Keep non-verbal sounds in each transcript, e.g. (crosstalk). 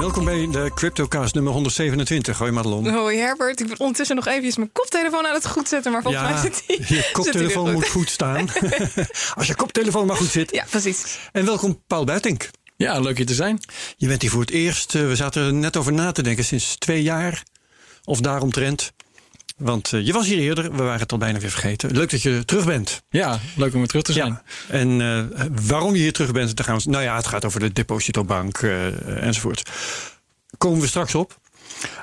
Welkom bij de CryptoCast nummer 127. Hoi Madelon. Hoi Herbert, ik ben ondertussen nog even mijn koptelefoon aan het goed zetten, maar volgens ja, mij zit die. je koptelefoon moet goed staan. (laughs) Als je koptelefoon maar goed zit. Ja, precies. En welkom Paul Buitink. Ja, leuk je te zijn. Je bent hier voor het eerst. Eh, We zaten er net over na te denken sinds twee jaar of daaromtrent. Want eh, je was hier eerder, we waren het al bijna weer vergeten. Leuk dat je terug bent. Ja, leuk om weer terug te zijn. Ja. En eh, waarom je hier terug bent, daar gaan we, nou ja, het gaat over de depositobank eh, enzovoort. Komen we straks op.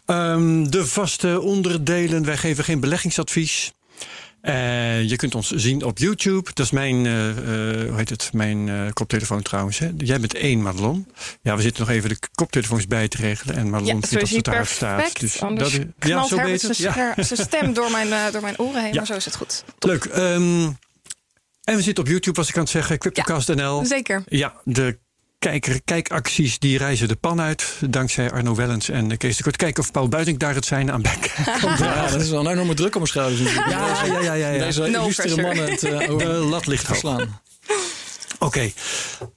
Ehm, de vaste onderdelen, wij geven geen beleggingsadvies. Eh, je kunt ons zien op YouTube. Dat is mijn, eh, eh, hoe heet het, mijn koptelefoon trouwens. Hè? Jij bent één, Madelon. Ja, we zitten nog even de koptelefoons bij te regelen. En Madelon Ja, vindt dat het daar staat. Dus Anders dat is- knalt zo Herbert beter. zijn, Ja. scher- zijn stem door mijn, door mijn oren heen, Ja. maar zo is het goed. Top. Leuk. ehm, en we zitten op YouTube, was ik aan het zeggen. CryptoCast.nl. Zeker. Ja, de kijker, kijkacties die reizen de pan uit. Dankzij Arno Wellens en Kees de Kort. Kijken of Paul Buiting daar het zijn aan (laughs) Ja, dat is wel een enorme druk op mijn schouders. Ja, ja, ja, ja. ja. Deze No illustere mannen het eh, over De lat ligt hoog. verslaan. Oké,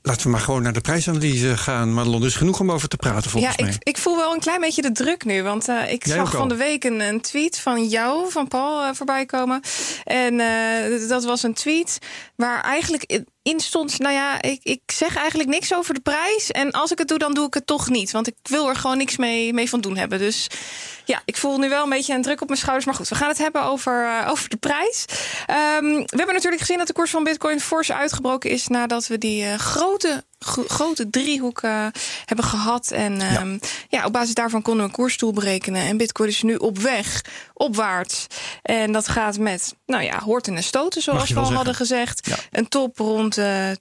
laten we maar gewoon naar de prijsanalyse gaan. Madelon, er is genoeg om over te praten volgens Ja, mij. ik, ik voel wel een klein beetje de druk nu. Want eh, ik Jij zag van de week een, een tweet van jou, van Paul, eh, voorbij komen. En eh, dat was een tweet waar eigenlijk in- in stond... nou ja, ik, ik zeg eigenlijk niks over de prijs. En als ik het doe, dan doe ik het toch niet. Want ik wil er gewoon niks mee, mee van doen hebben. Dus ja, ik voel nu wel een beetje een druk op mijn schouders. Maar goed, we gaan het hebben over, eh, over de prijs. Ehm, we hebben natuurlijk gezien dat de koers van Bitcoin fors uitgebroken is... nadat we die eh, grote, gro- grote driehoek eh, hebben gehad. En ehm, ja. op basis daarvan konden we een koersstoel berekenen. En Bitcoin is nu op weg, opwaarts. En dat gaat met, nou ja, horten en stoten, zoals we al hadden gezegd. Ja. Een top rond de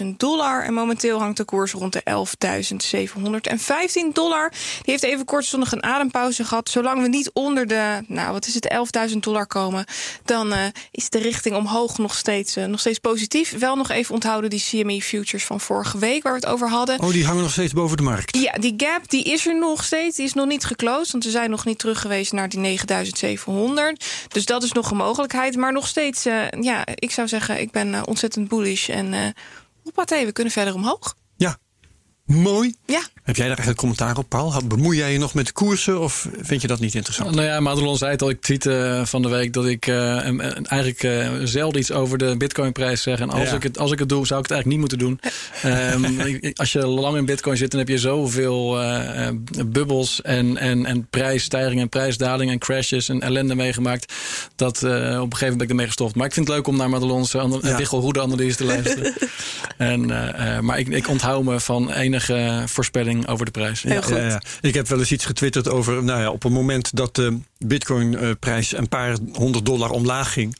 12.000 dollar. En momenteel hangt de koers rond de 11.715 dollar. Die heeft even kortstondig een adempauze gehad. Zolang we niet onder de, nou wat is het, 11.000 dollar komen... dan eh, is de richting omhoog nog steeds, eh, nog steeds positief. Wel nog even onthouden die CME futures van vorige week... waar we het over hadden. Oh, die hangen nog steeds boven de markt. Ja, die gap die is er nog steeds. Die is nog niet geclosed. Want we zijn nog niet terug geweest naar die 9700. Dus dat is nog een mogelijkheid. Maar nog steeds, eh, ja, ik zou zeggen, ik ben eh, ontzettend bullish. En eh hoppatee, we kunnen verder omhoog. Mooi. Ja, Heb jij daar eigenlijk commentaar op, Paul? Bemoei jij je nog met de koersen of vind je dat niet interessant? Nou ja, Madelon zei het al. Ik tweette eh, van de week dat ik eh, eigenlijk eh, zelden iets over de bitcoinprijs zeg. En als, Ja. ik het, als ik het doe, zou ik het eigenlijk niet moeten doen. Ehm, (laughs) als je lang in bitcoin zit, dan heb je zoveel eh, eh, bubbels en, en, en prijsstijgingen en prijsdalingen en crashes en ellende meegemaakt. Dat eh, op een gegeven moment ben ik ermee gestopt. Maar ik vind het leuk om naar Madelon's uh, Ja. wichelhoede analyse te luisteren. (laughs) en, eh, eh, maar ik, ik onthoud me van enige voorspelling over de prijs. Heel goed. Ja, ja. Ik heb wel eens iets getwitterd over, nou ja, op het moment dat de Bitcoin-prijs een paar honderd dollar omlaag ging,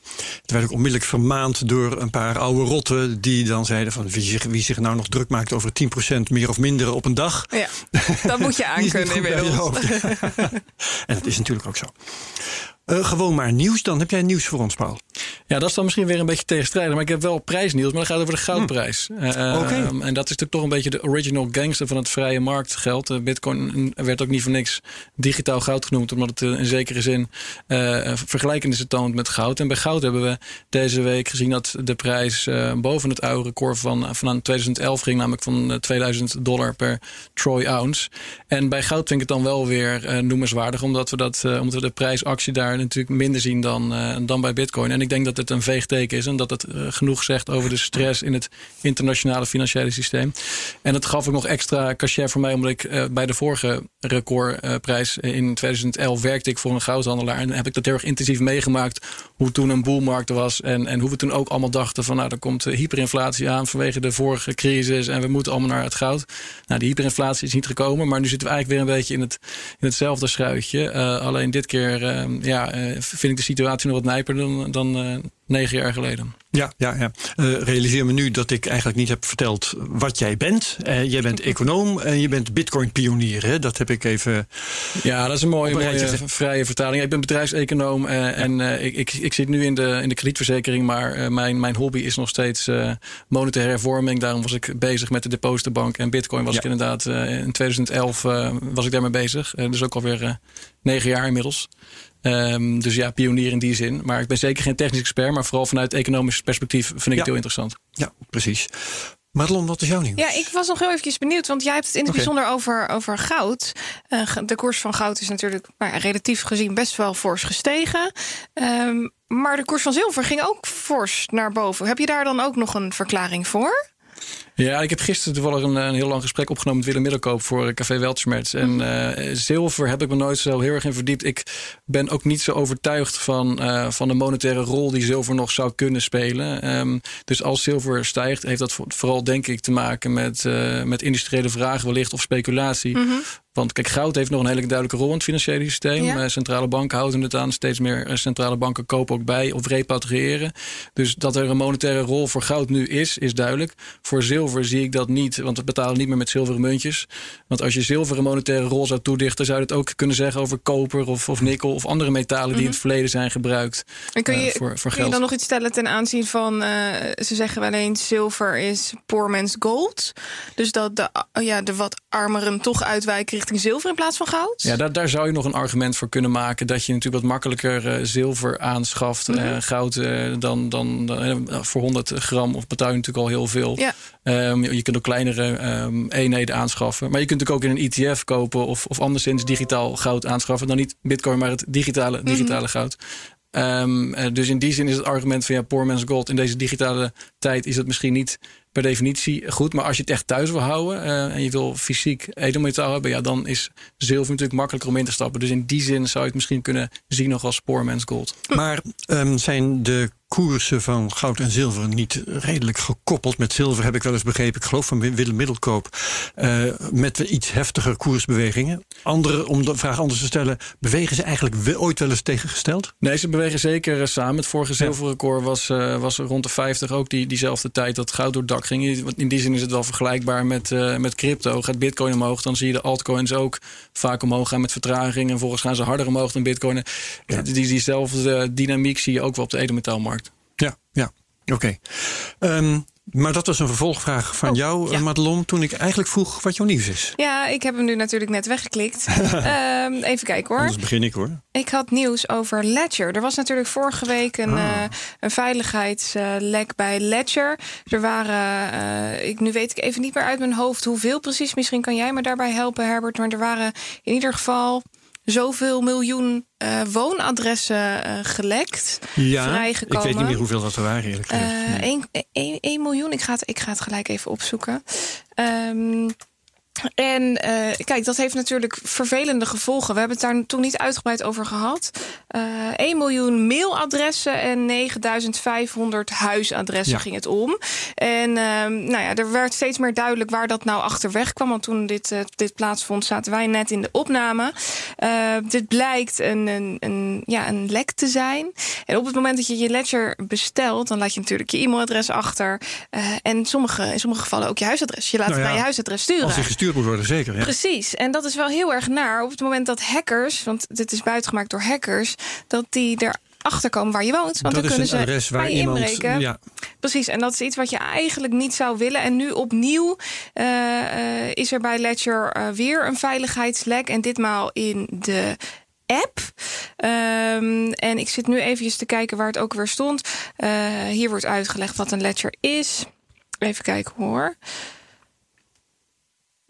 toen werd ik onmiddellijk vermaand door een paar oude rotten die dan zeiden van wie zich, wie zich nou nog druk maakt over 10% meer of minder op een dag. ja. dat moet je (laughs) aankunnen inmiddels. (laughs) en dat is natuurlijk ook zo. Eh, gewoon maar nieuws dan. Heb jij nieuws voor ons, Paul? Ja, dat is dan misschien weer een beetje tegenstrijdig. Maar ik heb wel prijsnieuws, maar dat gaat over de goudprijs. Eh, Hm. Oké. ehm, en dat is natuurlijk toch een beetje de original gangster van het vrije marktgeld. Eh, Bitcoin werd ook niet voor niks digitaal goud genoemd, omdat het eh, in zekere zin eh vergelijkenissen toont met goud. En bij goud hebben we deze week gezien dat de prijs eh, boven het oude record van, van 2011 ging, namelijk van eh, 2000 dollar per troy ounce. En bij goud vind ik het dan wel weer eh, noemenswaardig, omdat we, dat, eh, omdat we de prijsactie daar natuurlijk minder zien dan, eh, dan bij Bitcoin. En ik denk dat het een veegteken is en dat het eh, genoeg zegt over de stress in het internationale financiële systeem. En dat gaf ook nog extra cachet voor mij, omdat ik eh, bij de vorige recordprijs in 2011 werkte ik voor een goudhandelaar. En heb ik dat heel erg intensief meegemaakt, hoe toen een boelmarkt was en, en hoe we toen ook allemaal dachten van nou, er komt eh, hyperinflatie aan vanwege de vorige crisis en we moeten allemaal naar het goud. Nou, die hyperinflatie is niet gekomen, maar nu zitten we eigenlijk weer een beetje in, het, in hetzelfde schuitje. Eh, alleen dit keer eh, ja, eh, vind ik de situatie nog wat nijper dan, dan negen jaar geleden. Ja, ja, ja. Realiseer me nu dat ik eigenlijk niet heb verteld wat jij bent. Jij bent econoom en je bent bitcoin-pionier. Hè? Dat heb ik even... Ja, dat is een mooie, vrije vertaling. Ik ben bedrijfseconoom en ik, ik, ik zit nu in de, in de kredietverzekering, maar eh, mijn, mijn hobby is nog steeds eh, monetaire hervorming. Daarom was ik bezig met de depositobank en bitcoin was Ja. ik inderdaad eh, in 2011 eh, was ik daarmee bezig. Dus ook alweer negen jaar inmiddels. Ehm, dus ja, pionier in die zin. Maar ik ben zeker geen technisch expert, maar vooral vanuit economisch perspectief vind ik Ja. het heel interessant. Ja, precies. Madelon, wat is jouw nieuws? Ja, ik was nog heel eventjes benieuwd, want jij hebt het in het bijzonder over, over goud. Eh, de koers van goud is natuurlijk nou ja, relatief gezien best wel fors gestegen. Ehm, maar de koers van zilver ging ook fors naar boven. Heb je daar dan ook nog een verklaring voor? Ja, ik heb gisteren toevallig een, een heel lang gesprek opgenomen met Willem Middelkoop voor eh, Café Weltschmerz. En eh, zilver heb ik me nooit zo heel erg in verdiept. Ik ben ook niet zo overtuigd van, eh, van de monetaire rol die zilver nog zou kunnen spelen. Ehm, dus als zilver stijgt, heeft dat vo- vooral denk ik te maken met, eh, met industriële vraag wellicht of speculatie. Want kijk, goud heeft nog een hele duidelijke rol in het financiële systeem. Ja. Centrale banken houden het aan. Steeds meer centrale banken kopen ook bij of repatriëren. Dus dat er een monetaire rol voor goud nu is, is duidelijk. Voor zilver zie ik dat niet, want we betalen niet meer met zilveren muntjes. Want als je zilver een monetaire rol zou toedichten, zou je het ook kunnen zeggen over koper of, of nikkel of andere metalen die in het verleden zijn gebruikt. En kun eh, je, voor, voor kun je dan nog iets stellen ten aanzien van... eh, ze zeggen wel eens zilver is poor man's gold. Dus dat de, uh, ja, de wat armeren toch uitwijken richting zilver in plaats van goud? Ja, daar, daar zou je nog een argument voor kunnen maken. Dat je natuurlijk wat makkelijker eh, zilver aanschaft. Mhm. goud dan, dan, dan, voor 100 gram of betaal je natuurlijk al heel veel. Ja. Ehm, je kunt ook kleinere ehm, eenheden aanschaffen. Maar je kunt natuurlijk ook in een ETF kopen of, of anderszins digitaal goud aanschaffen. Dan niet bitcoin, maar het digitale, digitale goud. Ehm, eh, dus in die zin is het argument van ja, poor man's gold. In deze digitale tijd is het misschien niet per definitie goed. Maar als je het echt thuis wil houden eh, en je wil fysiek edelmetaal hebben, ja, dan is zilver natuurlijk makkelijker om in te stappen. Dus in die zin zou je het misschien kunnen zien nog als poor man's gold. Maar ehm, zijn de koersen van goud en zilver niet redelijk gekoppeld? Met zilver heb ik wel eens begrepen, ik geloof van Willem Middelkoop, eh, met iets heftiger koersbewegingen. Andere, om de vraag anders te stellen, bewegen ze eigenlijk ooit wel eens tegengesteld? Nee, ze bewegen zeker eh, samen. Het vorige zilverrecord was, was rond de 50, ook die, diezelfde tijd dat goud door het dak ging. Want In die zin is het wel vergelijkbaar met, eh, met crypto. Gaat bitcoin omhoog, dan zie je de altcoins ook vaak omhoog gaan met vertraging. En volgens gaan ze harder omhoog dan bitcoin. Ja. Die, diezelfde dynamiek zie je ook wel op de edelmetaalmarkt. Ja, ja. Oké. Ehm, maar dat was een vervolgvraag van Oh, jou, ja. eh, Madelon, toen ik eigenlijk vroeg wat jouw nieuws is. Ja, ik heb hem nu natuurlijk net weggeklikt. (laughs) Ehm, even kijken hoor. Anders begin ik hoor. Ik had nieuws over Ledger. Er was natuurlijk vorige week een, Ah. eh, een veiligheidslek bij Ledger. Er waren, eh, ik, nu weet ik even niet meer uit mijn hoofd hoeveel precies. Misschien kan jij me daarbij helpen, Herbert. Maar er waren in ieder geval zoveel miljoen eh, woonadressen eh, gelekt. Ja, Vrijgekomen. ik weet niet meer hoeveel dat er waren eerlijk gezegd. Eh, Nee. 1 miljoen. Ik ga, het, ik ga het gelijk even opzoeken. Ehm, en eh, kijk, dat heeft natuurlijk vervelende gevolgen. We hebben het daar toen niet uitgebreid over gehad. Eh 1 miljoen mailadressen en 9500 huisadressen Ja. ging het om. En ehm, nou ja, er werd steeds meer duidelijk waar dat nou achterweg kwam. Want toen dit, eh, dit plaatsvond, zaten wij net in de opname. Dit blijkt een, een, een, ja, een lek te zijn. En op het moment dat je je ledger bestelt, dan laat je natuurlijk je e-mailadres achter. En sommige, in sommige gevallen ook je huisadres. Je laat Nou het naar je huisadres sturen. Als gestuurd moet worden, zeker. Ja. Precies, en dat is wel heel erg naar op het moment dat hackers, want dit is buitengemaakt door hackers, dat die erachter komen waar je woont. Want dat dan kunnen ze adres waar bij je iemand. inbreken. Ja, Precies, en dat is iets wat je eigenlijk niet zou willen. En nu opnieuw eh, eh, is er bij Ledger eh, weer een veiligheidslek. En ditmaal in de app. Ehm, en ik zit nu eventjes te kijken waar het ook weer stond. Hier wordt uitgelegd wat een Ledger is. Even kijken hoor.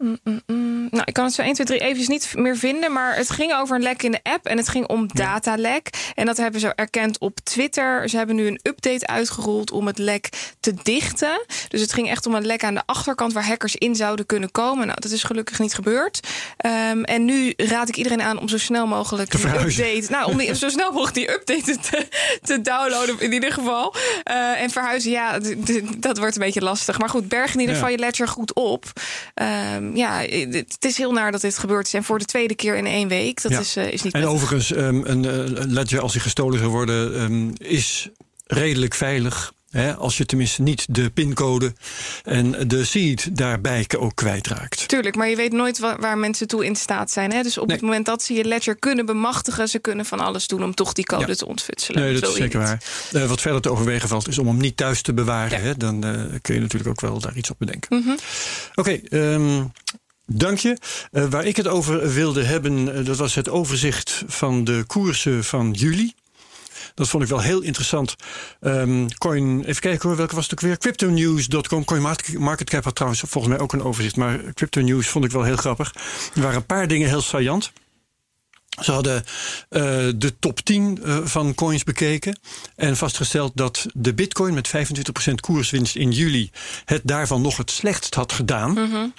Mm, mm, mm. Nou, ik kan het zo 1, 2, 3 eventjes niet meer vinden. Maar het ging over een lek in de app. En het ging om datalek. En dat hebben ze erkend op Twitter. Ze hebben nu een update uitgerold om het lek te dichten. Dus het ging echt om een lek aan de achterkant waar hackers in zouden kunnen komen. Nou, dat is gelukkig niet gebeurd. Ehm, en nu raad ik iedereen aan om zo snel mogelijk die update. Nou, om die, (laughs) zo snel mogelijk die update te, te downloaden, in ieder geval. Eh, en verhuizen, ja, dat wordt een beetje lastig. Maar goed, berg in ieder Ja. geval je ledger goed op. Ja, het is heel naar dat dit gebeurd is. En voor de tweede keer in één week, dat Ja. is, eh, is niet En prettig. overigens, ehm, een eh, ledger als die gestolen zou worden, ehm, is redelijk veilig. Hè, als je tenminste niet de pincode en de seed daarbij ook kwijtraakt. Tuurlijk, maar je weet nooit wa- waar mensen toe in staat zijn. Hè? Dus op Nee. het moment dat ze je ledger kunnen bemachtigen... ze kunnen van alles doen om toch die code Ja. te ontfutselen. Nee, dat is zeker waar. Eh, wat verder te overwegen valt, is om hem niet thuis te bewaren. Ja. Hè? Dan eh, kun je natuurlijk ook wel daar iets op bedenken. Mhm. Oké, ehm, dank je. Eh, waar ik het over wilde hebben, dat was het overzicht van de koersen van juli. Dat vond ik wel heel interessant. Ehm, coin, even kijken hoor, welke was het ook weer? CryptoNews.com. CoinMarketCap had trouwens volgens mij ook een overzicht. Maar Crypto News vond ik wel heel grappig. Er waren een paar dingen heel saillant. Ze hadden uh, de top 10 uh, van coins bekeken en vastgesteld dat de bitcoin met 25% koerswinst in juli het daarvan nog het slechtst had gedaan. Mm.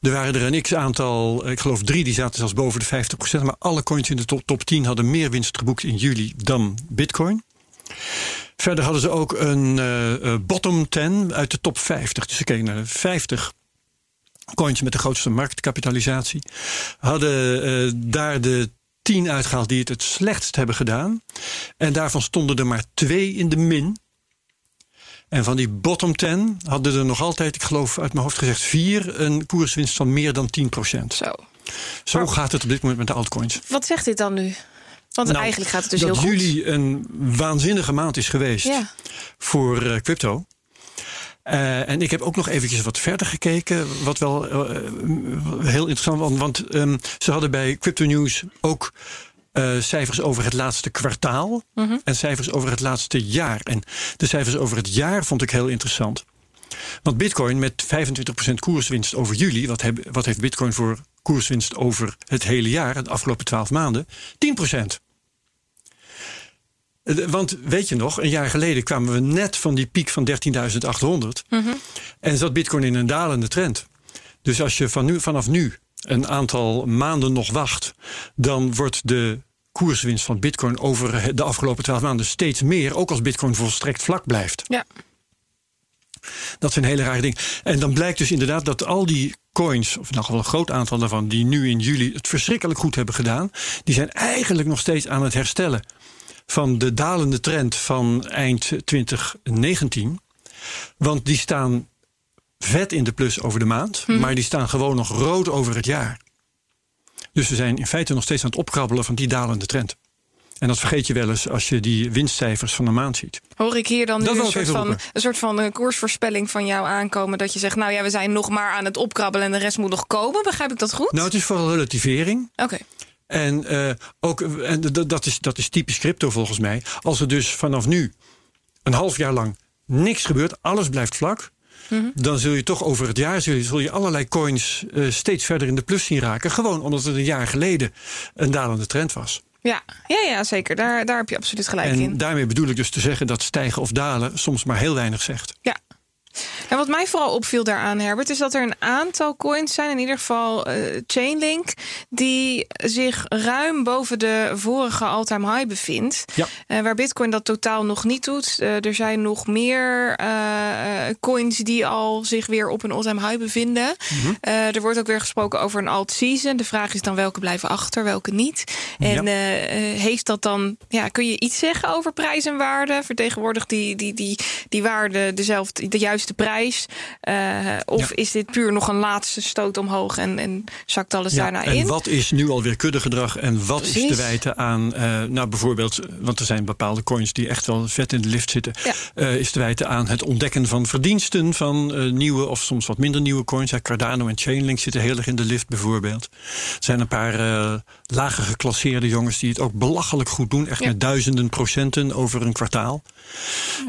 Er waren er een x-aantal, ik geloof drie, die zaten zelfs boven de 50%. Maar alle coins in de top, top 10 hadden meer winst geboekt in juli dan bitcoin. Verder hadden ze ook een uh, bottom 10 uit de top 50. Dus ze keken naar de 50 coins met de grootste marktkapitalisatie. Hadden daar de 10 uitgehaald die het het slechtst hebben gedaan. En daarvan stonden er maar twee in de min. En van die bottom 10 hadden er nog altijd, ik geloof uit mijn hoofd gezegd, vier een koerswinst van meer dan 10 Zo. Zo maar, gaat het op dit moment met de altcoins. Wat zegt dit dan nu? Want nou, eigenlijk gaat het dus dat heel goed. juli een waanzinnige maand is geweest ja. voor uh, crypto. Uh, en ik heb ook nog eventjes wat verder gekeken, wat wel uh, heel interessant was. Want um, ze hadden bij Crypto News ook uh, cijfers over het laatste kwartaal Mhm. mm -hmm. en cijfers over het laatste jaar. En de cijfers over het jaar vond ik heel interessant. Want Bitcoin met 25% koerswinst over juli, wat, heb, wat heeft Bitcoin voor koerswinst over het hele jaar, de afgelopen 12 maanden? 10%. Want weet je nog, een jaar geleden kwamen we net van die piek van 13.800 Mhm. en zat Bitcoin in een dalende trend. Dus als je van nu, vanaf nu een aantal maanden nog wacht, dan wordt de koerswinst van Bitcoin over de afgelopen 12 maanden steeds meer, ook als Bitcoin volstrekt vlak blijft. Ja. Dat zijn hele rare dingen. En dan blijkt dus inderdaad dat al die coins, of in ieder geval een groot aantal daarvan, die nu in juli het verschrikkelijk goed hebben gedaan, die zijn eigenlijk nog steeds aan het herstellen van de dalende trend van eind 2019. Want die staan vet in de plus over de maand, Mhm. maar die staan gewoon nog rood over het jaar. Dus we zijn in feite nog steeds aan het opkrabbelen van die dalende trend. En dat vergeet je wel eens als je die winstcijfers van de maand ziet. Hoor ik hier dan nu een soort, van, een soort van eh, koersvoorspelling van jou aankomen? Dat je zegt, nou ja, we zijn nog maar aan het opkrabbelen en de rest moet nog komen. Begrijp ik dat goed? Nou, het is vooral relativering. Oké. En uh, ook, en dat is, dat is typisch crypto volgens mij. Als er dus vanaf nu een half jaar lang niks gebeurt, alles blijft vlak. Mhm. Dan zul je toch over het jaar zul je, zul je allerlei coins uh, steeds verder in de plus zien raken. Gewoon omdat het een jaar geleden een dalende trend was. Ja, ja, ja zeker. Daar, daar heb je absoluut gelijk en in. daarmee bedoel ik dus te zeggen dat stijgen of dalen soms maar heel weinig zegt. Ja. En wat mij vooral opviel daaraan, Herbert, is dat er een aantal coins zijn, in ieder geval uh, Chainlink, die zich ruim boven de vorige all-time high bevindt. Ja. Uh, waar Bitcoin dat totaal nog niet doet. Uh, er zijn nog meer coins die al zich weer op een all-time high bevinden. Mm -hmm. er wordt ook weer gesproken over een alt-season. De vraag is dan welke blijven achter, welke niet. En ja. heeft dat dan, ja, kun je iets zeggen over prijs en waarde? Vertegenwoordigt die, die, die, die waarde dezelfde, de juiste prijs? Uh, of ja. is dit puur nog een laatste stoot omhoog en, en zakt alles ja, daarna en in? wat is nu alweer kuddegedrag en wat Precies. is te wijten aan, uh, nou bijvoorbeeld, want er zijn bepaalde coins die echt wel vet in de lift zitten, ja. uh, is te wijten aan het ontdekken van verdiensten van nieuwe of soms wat minder nieuwe coins. Cardano en Chainlink zitten heel erg in de lift bijvoorbeeld. Er zijn een paar lager geclasseerde jongens die het ook belachelijk goed doen, echt met duizenden procenten over een kwartaal.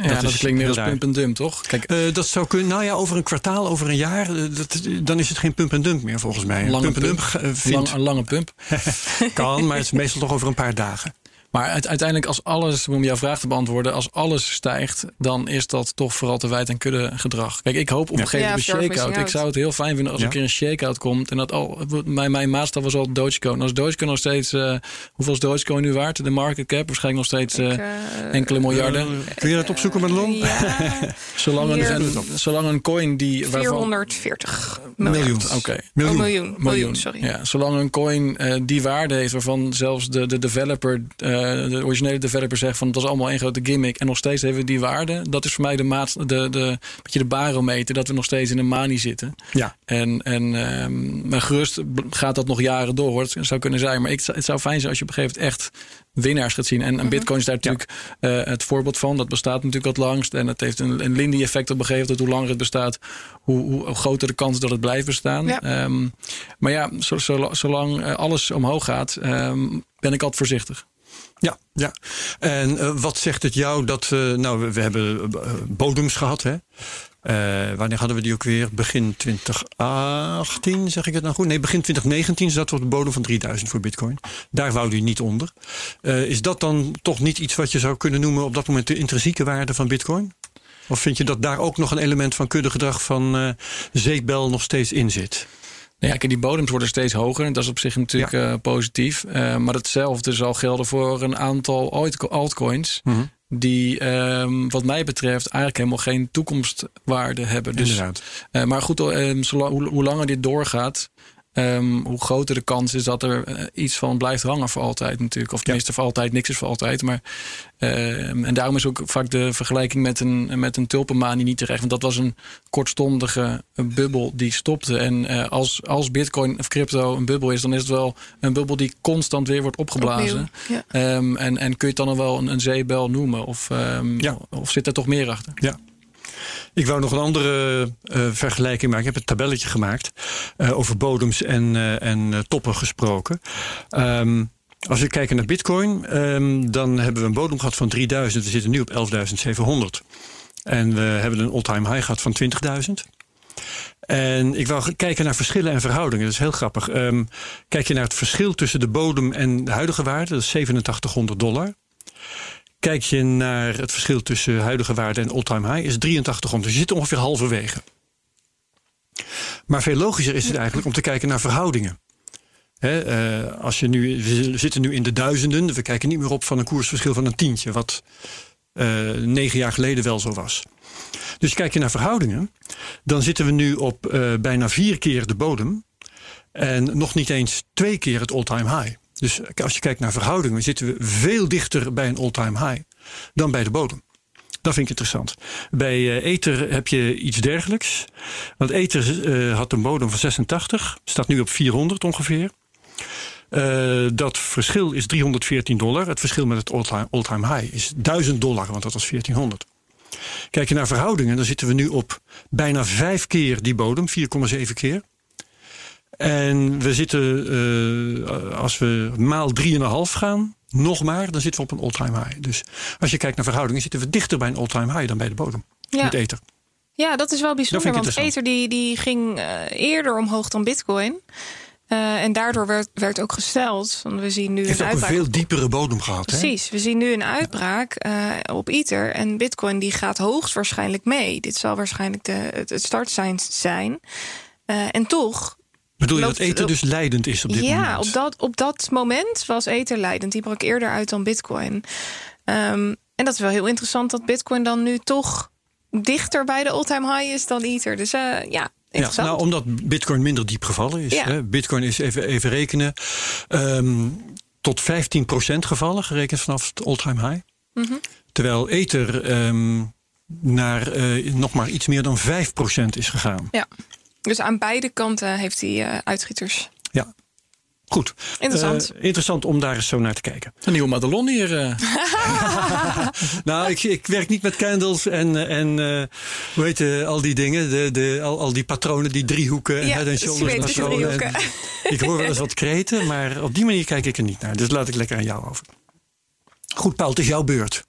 Ja, dat, dat klinkt meer als pump en dump, toch? Kijk, dat zou kunnen. Nou ja, over een kwartaal, over een jaar, dat, dan is het geen pump en dump meer volgens mij. Lange pump vindt... Lang, een lange pump. (laughs) kan, maar het is meestal toch over een paar dagen. Maar uiteindelijk, als alles, om jouw vraag te beantwoorden, als alles stijgt, dan is dat toch vooral te wijd en kudde gedrag. Kijk, ik hoop op een gegeven moment ja, een shake-out. Ik zou het heel fijn vinden als ja. er een keer een shake-out komt. En dat al, mijn, mijn maatstaf was al Dogecoin. Als Dogecoin nog steeds, uh, hoeveel is Dogecoin nu waard? De market cap waarschijnlijk nog steeds uh, ik, uh, enkele miljarden. kun je dat opzoeken, Madelon? Ja, (laughs) zolang, een, een, zolang een coin die... Waarvan, 440 miljoen. Oké. Okay. Miljoen. Oh, miljoen. miljoen. sorry. Ja, zolang een coin die waarde heeft waarvan zelfs de, de developer, de originele developer zegt van het was allemaal één grote gimmick en nog steeds hebben we die waarde. Dat is voor mij de maat, de, de, beetje de barometer dat we nog steeds in een manie zitten. Ja. En, en um, maar gerust gaat dat nog jaren door. Het zou kunnen zijn. Maar ik, het zou fijn zijn als je op een gegeven moment echt winnaars gaat zien. En, en Bitcoin is daar natuurlijk ja. uh, het voorbeeld van. Dat bestaat natuurlijk wat langst. En het heeft een, een Lindy-effect op een gegeven moment. Hoe langer het bestaat, hoe, hoe groter de kans dat het blijft bestaan. Ja. Um, maar ja, zo, zo, zolang alles omhoog gaat, um, ben ik altijd voorzichtig. Ja, ja. En uh, wat zegt het jou dat we, nou, we, we hebben uh, bodems gehad, hè? Uh, wanneer hadden we die ook weer? Begin 2018, zeg ik het nou goed? Nee, begin 2019 zat we op de bodem van 3000 voor Bitcoin. Daar wou die niet onder. is dat dan toch niet iets wat je zou kunnen noemen op dat moment de intrinsieke waarde van Bitcoin? Of vind je dat daar ook nog een element van kuddegedrag van zeepbel nog steeds in zit? Nou ja, kijk, die bodems worden steeds hoger. En dat is op zich natuurlijk ja. uh, positief. Uh, maar hetzelfde zal gelden voor een aantal altcoins. Mm -hmm. Die, um, wat mij betreft, eigenlijk helemaal geen toekomstwaarde hebben. Dus, uh, maar goed, um, zolang, hoe, hoe, langer dit doorgaat, um, hoe groter de kans is dat er uh, iets van blijft hangen voor altijd natuurlijk. Of tenminste ja. voor altijd, niks is voor altijd. Maar, uh, en daarom is ook vaak de vergelijking met een, met een tulpenmanie niet terecht. Want dat was een kortstondige bubbel die stopte. En uh, als, als bitcoin of crypto een bubbel is, dan is het wel een bubbel die constant weer wordt opgeblazen. Ja. Um, en, en kun je het dan wel een, een zeebel noemen? Of, um, ja. of zit er toch meer achter? Ja. Ik wou nog een andere uh, vergelijking maken. Ik heb een tabelletje gemaakt uh, over bodems en, uh, en toppen gesproken. Um, als we kijken naar Bitcoin, um, dan hebben we een bodem gehad van 3000. We zitten nu op 11.700. En we hebben een all-time high gehad van 20.000. En ik wou kijken naar verschillen en verhoudingen. Dat is heel grappig. Um, kijk je naar het verschil tussen de bodem en de huidige waarde, dat is 8700 dollar. Kijk je naar het verschil tussen huidige waarde en all-time high, is 8300. Dus je zit ongeveer halverwege. Maar veel logischer is het eigenlijk om te kijken naar verhoudingen. He, uh, als je nu, we zitten nu in de duizenden. We kijken niet meer op van een koersverschil van een tientje. Wat uh, negen jaar geleden wel zo was. Dus kijk je naar verhoudingen. Dan zitten we nu op uh, bijna vier keer de bodem. En nog niet eens twee keer het all-time high. Dus als je kijkt naar verhoudingen, zitten we veel dichter bij een all-time high dan bij de bodem. Dat vind ik interessant. Bij uh, Ether heb je iets dergelijks. Want Ether uh, had een bodem van 86, staat nu op 400 ongeveer. Uh, dat verschil is 314 dollar. Het verschil met het all-time all high is 1000 dollar, want dat was 1400. Kijk je naar verhoudingen, dan zitten we nu op bijna vijf keer die bodem, 4,7 keer. En we zitten, uh, als we maal 3,5 gaan, nog maar, dan zitten we op een all-time high. Dus als je kijkt naar verhoudingen, zitten we dichter bij een all-time high dan bij de bodem. Ja. Met ether. Ja, dat is wel bijzonder, want ether die, die ging uh, eerder omhoog dan bitcoin. Uh, en daardoor werd, werd ook gesteld. Want we zien nu Heeft een uitbraak. een veel diepere bodem gehad. Precies. Hè? We zien nu een uitbraak uh, op Ether. En Bitcoin die gaat hoogstwaarschijnlijk mee. Dit zal waarschijnlijk de, het, het startsein zijn. Uh, en toch Bedoel je dat Ether dus leidend is op dit ja, moment? Ja, op dat, op dat moment was Ether leidend. Die brak eerder uit dan Bitcoin. Um, en dat is wel heel interessant dat Bitcoin dan nu toch dichter bij de all-time high is dan Ether. Dus uh, ja, ja, nou, omdat Bitcoin minder diep gevallen is. Ja. Hè? Bitcoin is even, even rekenen. Um, tot 15% gevallen, gerekend vanaf het all-time high. Mm -hmm. Terwijl Ether um, naar uh, nog maar iets meer dan 5% is gegaan. Ja. Dus aan beide kanten heeft hij uh, uitschieters. Ja. Goed. Interessant. Uh, interessant om daar eens zo naar te kijken. Een nieuwe Madelon hier. Uh. (laughs) nou, ik, ik, werk niet met candles en, en uh, hoe heet het, al die dingen. De, de, al, al die patronen, die driehoeken. Ja, head and shoulders driehoeken. (laughs) ik hoor wel eens wat kreten, maar op die manier kijk ik er niet naar. Dus laat ik lekker aan jou over. Goed, Paul, het is jouw beurt.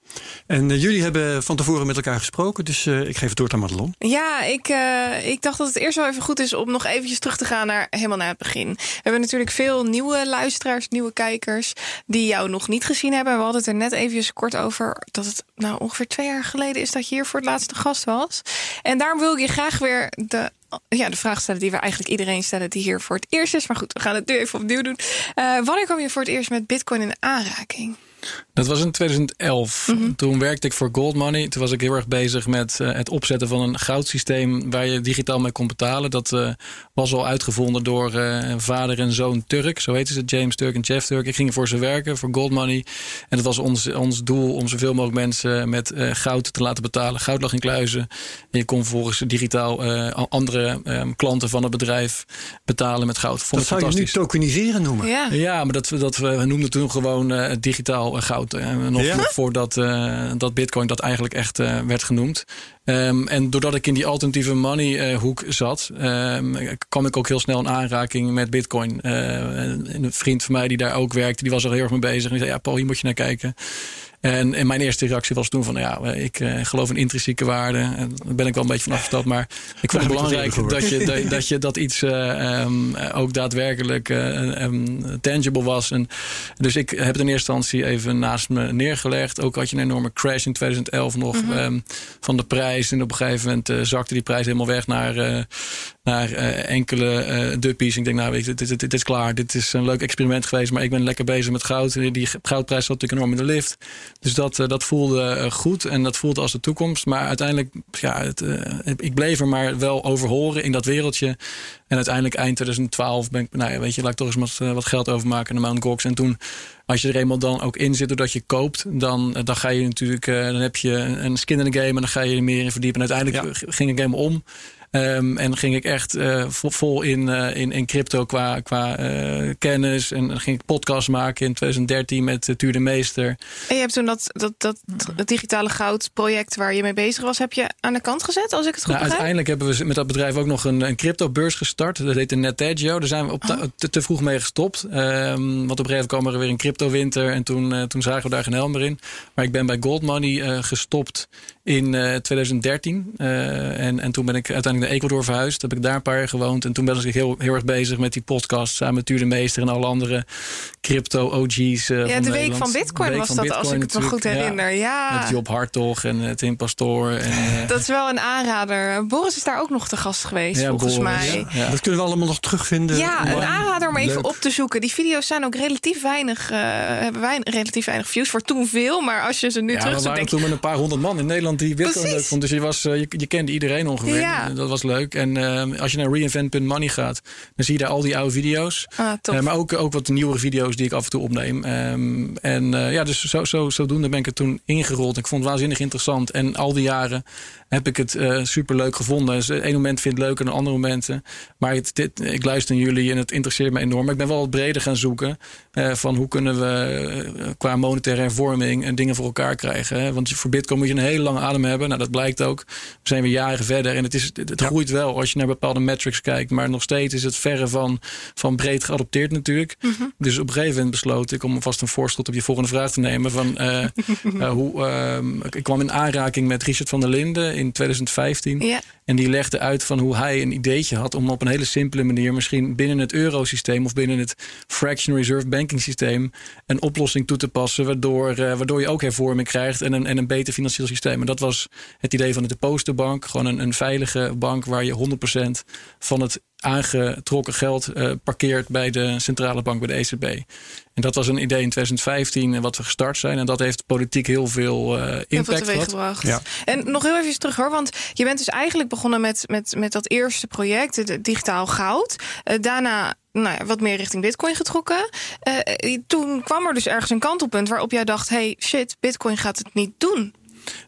En uh, jullie hebben van tevoren met elkaar gesproken, dus uh, ik geef het door aan Madelon. Ja, ik, uh, ik dacht dat het eerst wel even goed is om nog eventjes terug te gaan naar helemaal naar het begin. We hebben natuurlijk veel nieuwe luisteraars, nieuwe kijkers, die jou nog niet gezien hebben. We hadden het er net eventjes kort over dat het nou ongeveer twee jaar geleden is dat je hier voor het laatste gast was. En daarom wil ik je graag weer de ja, de vraag stellen die we eigenlijk iedereen stellen die hier voor het eerst is. Maar goed, we gaan het nu even opnieuw doen. Wanneer kwam je voor het eerst met Bitcoin in aanraking? Dat was in 2011. Mm -hmm. Toen werkte ik voor Gold Money. Toen was ik heel erg bezig met uh, het opzetten van een goudsysteem waar je digitaal mee kon betalen. Dat uh, was al uitgevonden door uh, vader en zoon Turk. Zo heten ze, James Turk en Jeff Turk. Ik ging voor ze werken, voor Gold Money. En dat was ons, ons doel om zoveel mogelijk mensen met goud te laten betalen. Goud lag in kluizen. En je kon vervolgens digitaal andere um, klanten van het bedrijf betalen met goud. Vond dat zou je nu tokeniseren noemen. Ja, ja maar dat, dat we noemden toen gewoon digitaal goud. Nog, ja? nog voordat uh, dat Bitcoin dat eigenlijk echt uh, werd genoemd. Ehm, en doordat ik in die alternatieve money uh, hoek zat, um, kwam ik ook heel snel in aanraking met Bitcoin. Een vriend van mij die daar ook werkte, die was al heel erg mee bezig. En die zei: Ja, Paul, hier moet je naar kijken. En, en, mijn eerste reactie was toen van, ja, ik uh, geloof in intrinsieke waarde. En daar ben ik wel een beetje van afgestapt. Maar ik vond het belangrijk dat je, dat, dat, je dat iets uh, um, ook daadwerkelijk uh, um, tangible was. En dus ik heb het in eerste instantie even naast me neergelegd. Ook had je een enorme crash in 2011 nog mm -hmm. um, van de prijs. En op een gegeven moment zakte die prijs helemaal weg naar, naar enkele duppies. Ik denk, nou, weet je, dit, dit, dit, is klaar. Dit is een leuk experiment geweest. Maar ik ben lekker bezig met goud. Die goudprijs zat natuurlijk enorm in de lift. Dus dat, dat voelde goed en dat voelde als de toekomst. Maar uiteindelijk, ja, het, ik bleef er maar wel over horen in dat wereldje. En uiteindelijk eind 2012 ben ik, nou ja, weet je, laat ik toch eens wat, wat geld overmaken naar Mount Gox. En toen, als je er eenmaal dan ook in zit doordat je koopt, dan, dan ga je natuurlijk, dan heb je een skin in de game en dan ga je er meer in verdiepen. En uiteindelijk ja. ging ik helemaal om. Um, en ging ik echt uh, vol, vol in, uh, in, in crypto qua, qua uh, kennis. En dan ging ik podcast maken in 2013 met Tuur de Meester. En je hebt toen dat, dat, dat, dat digitale goud project waar je mee bezig was, heb je aan de kant gezet, als ik het goed nou, begrijp? Uiteindelijk hebben we met dat bedrijf ook nog een, een crypto beurs gestart. Dat heette NetEdgio. Daar zijn we op oh. te, te, vroeg mee gestopt. Um, want op een gegeven moment kwam er weer een crypto winter. En toen, toen zagen we daar geen helm meer in. Maar ik ben bij Gold Money gestopt in 2013. en, en toen ben ik uiteindelijk Ecuador verhuisd. Heb ik daar een paar jaar gewoond. En toen ben ik heel, heel erg bezig met die podcast. Samen met Tuur de Meester en alle andere crypto OG's. Uh, ja, de week van Bitcoin week was van dat, Bitcoin, als ik het me goed herinner. Ja, ja. Met Job Hartog en uh, Tim Pastoor. En, uh, dat is wel een aanrader. Boris is daar ook nog te gast geweest, ja, volgens Boris, mij. Ja. Dat kunnen we allemaal nog terugvinden. Ja, een aanrader om even Leuk. op te zoeken. Die video's zijn ook relatief weinig, hebben weinig, relatief weinig views. Voor toen veel, maar als je ze nu ja, terug we waren toen met een paar honderd man in Nederland die Bitcoin Precies. leuk vond. Dus je, was, je, je kende iedereen ongeveer. Ja. Dat was leuk. En uh, als je naar reinvent.money gaat, dan zie je daar al die oude video's. Ah, uh, maar ook, ook wat nieuwere video's die ik af en toe opneem. Um, en uh, ja, dus zo, zo, zodoende ben ik er toen ingerold. Ik vond het waanzinnig interessant. En al die jaren heb ik het uh, super leuk gevonden. Dus een moment vind ik leuker dan andere momenten. Maar het, dit, ik luister naar jullie en het interesseert me enorm. Maar ik ben wel wat breder gaan zoeken. Uh, van hoe kunnen we qua monetaire hervorming en dingen voor elkaar krijgen. Hè? Want voor Bitcoin moet je een hele lange adem hebben. Nou, dat blijkt ook. We zijn weer jaren verder. En het, is, het, het ja. groeit wel als je naar bepaalde metrics kijkt. Maar nog steeds is het verre van, van breed geadopteerd natuurlijk. Mm -hmm. Dus op een gegeven moment besloot ik om vast een voorschot op je volgende vraag te nemen. Van, (laughs) hoe, ehm, ik kwam in aanraking met Richard van der Linden in 2015. Ja. En die legde uit van hoe hij een ideetje had om op een hele simpele manier, misschien binnen het eurosysteem of binnen het fractional reserve banking systeem, een oplossing toe te passen, waardoor, uh, waardoor je ook hervorming krijgt en een, en een beter financieel systeem. En dat was het idee van de depositobank. Gewoon een, een veilige bank waar je 100% van het aangetrokken geld uh, parkeert bij de centrale bank, bij de ECB. En dat was een idee in 2015 wat we gestart zijn. En dat heeft politiek heel veel uh, impact heel gehad. Ja. En nog heel even terug hoor, want je bent dus eigenlijk begonnen met, met, met dat eerste project, het digitaal goud. Uh, daarna nou ja, wat meer richting Bitcoin getrokken. Uh, toen kwam er dus ergens een kantelpunt waarop jij dacht: hey, shit, Bitcoin gaat het niet doen.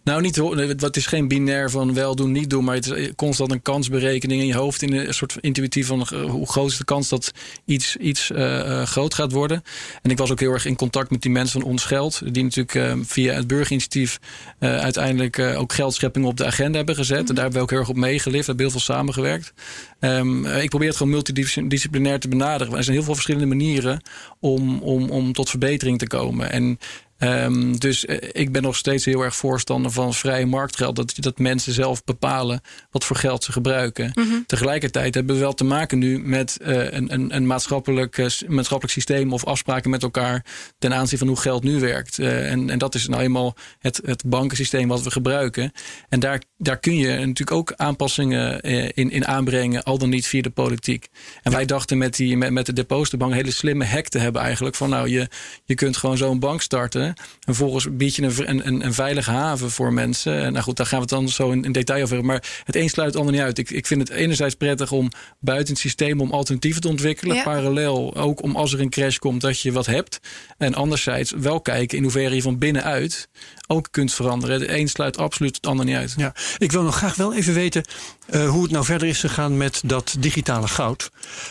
Nou, niet, het is geen binair van wel doen, niet doen. Maar het is constant een kansberekening in je hoofd. In een soort intuïtief van hoe groot is de kans dat iets, iets uh, groot gaat worden. En ik was ook heel erg in contact met die mensen van Ons Geld. Die natuurlijk uh, via het burgerinitiatief uh, uiteindelijk ook geldschepping op de agenda hebben gezet. Mm. En daar hebben we ook heel erg op meegelift. We hebben heel veel samengewerkt. Um, ik probeer het gewoon multidisciplinair te benaderen. Er zijn heel veel verschillende manieren om, om, om tot verbetering te komen. En Um, dus ik ben nog steeds heel erg voorstander van vrije marktgeld. Dat, dat mensen zelf bepalen wat voor geld ze gebruiken. Mm -hmm. Tegelijkertijd hebben we wel te maken nu met uh, een, een, een maatschappelijk, uh, maatschappelijk systeem of afspraken met elkaar ten aanzien van hoe geld nu werkt. Uh, en, en dat is nou eenmaal het, het bankensysteem wat we gebruiken. En daar, daar kun je natuurlijk ook aanpassingen in, in aanbrengen, al dan niet via de politiek. En ja. wij dachten met, die, met, met de depositobank een hele slimme hack te hebben eigenlijk. Van nou, je, je kunt gewoon zo'n bank starten. En vervolgens bied je een, een, een veilige haven voor mensen. En nou goed, daar gaan we het dan zo in, in detail over hebben. Maar het een sluit het ander niet uit. Ik, ik vind het enerzijds prettig om buiten het systeem om alternatieven te ontwikkelen. Ja. Parallel ook om als er een crash komt dat je wat hebt. En anderzijds wel kijken in hoeverre je van binnenuit ook kunt veranderen. De een sluit absoluut het ander niet uit. Ja, ik wil nog graag wel even weten uh, hoe het nou verder is gegaan met dat digitale goud.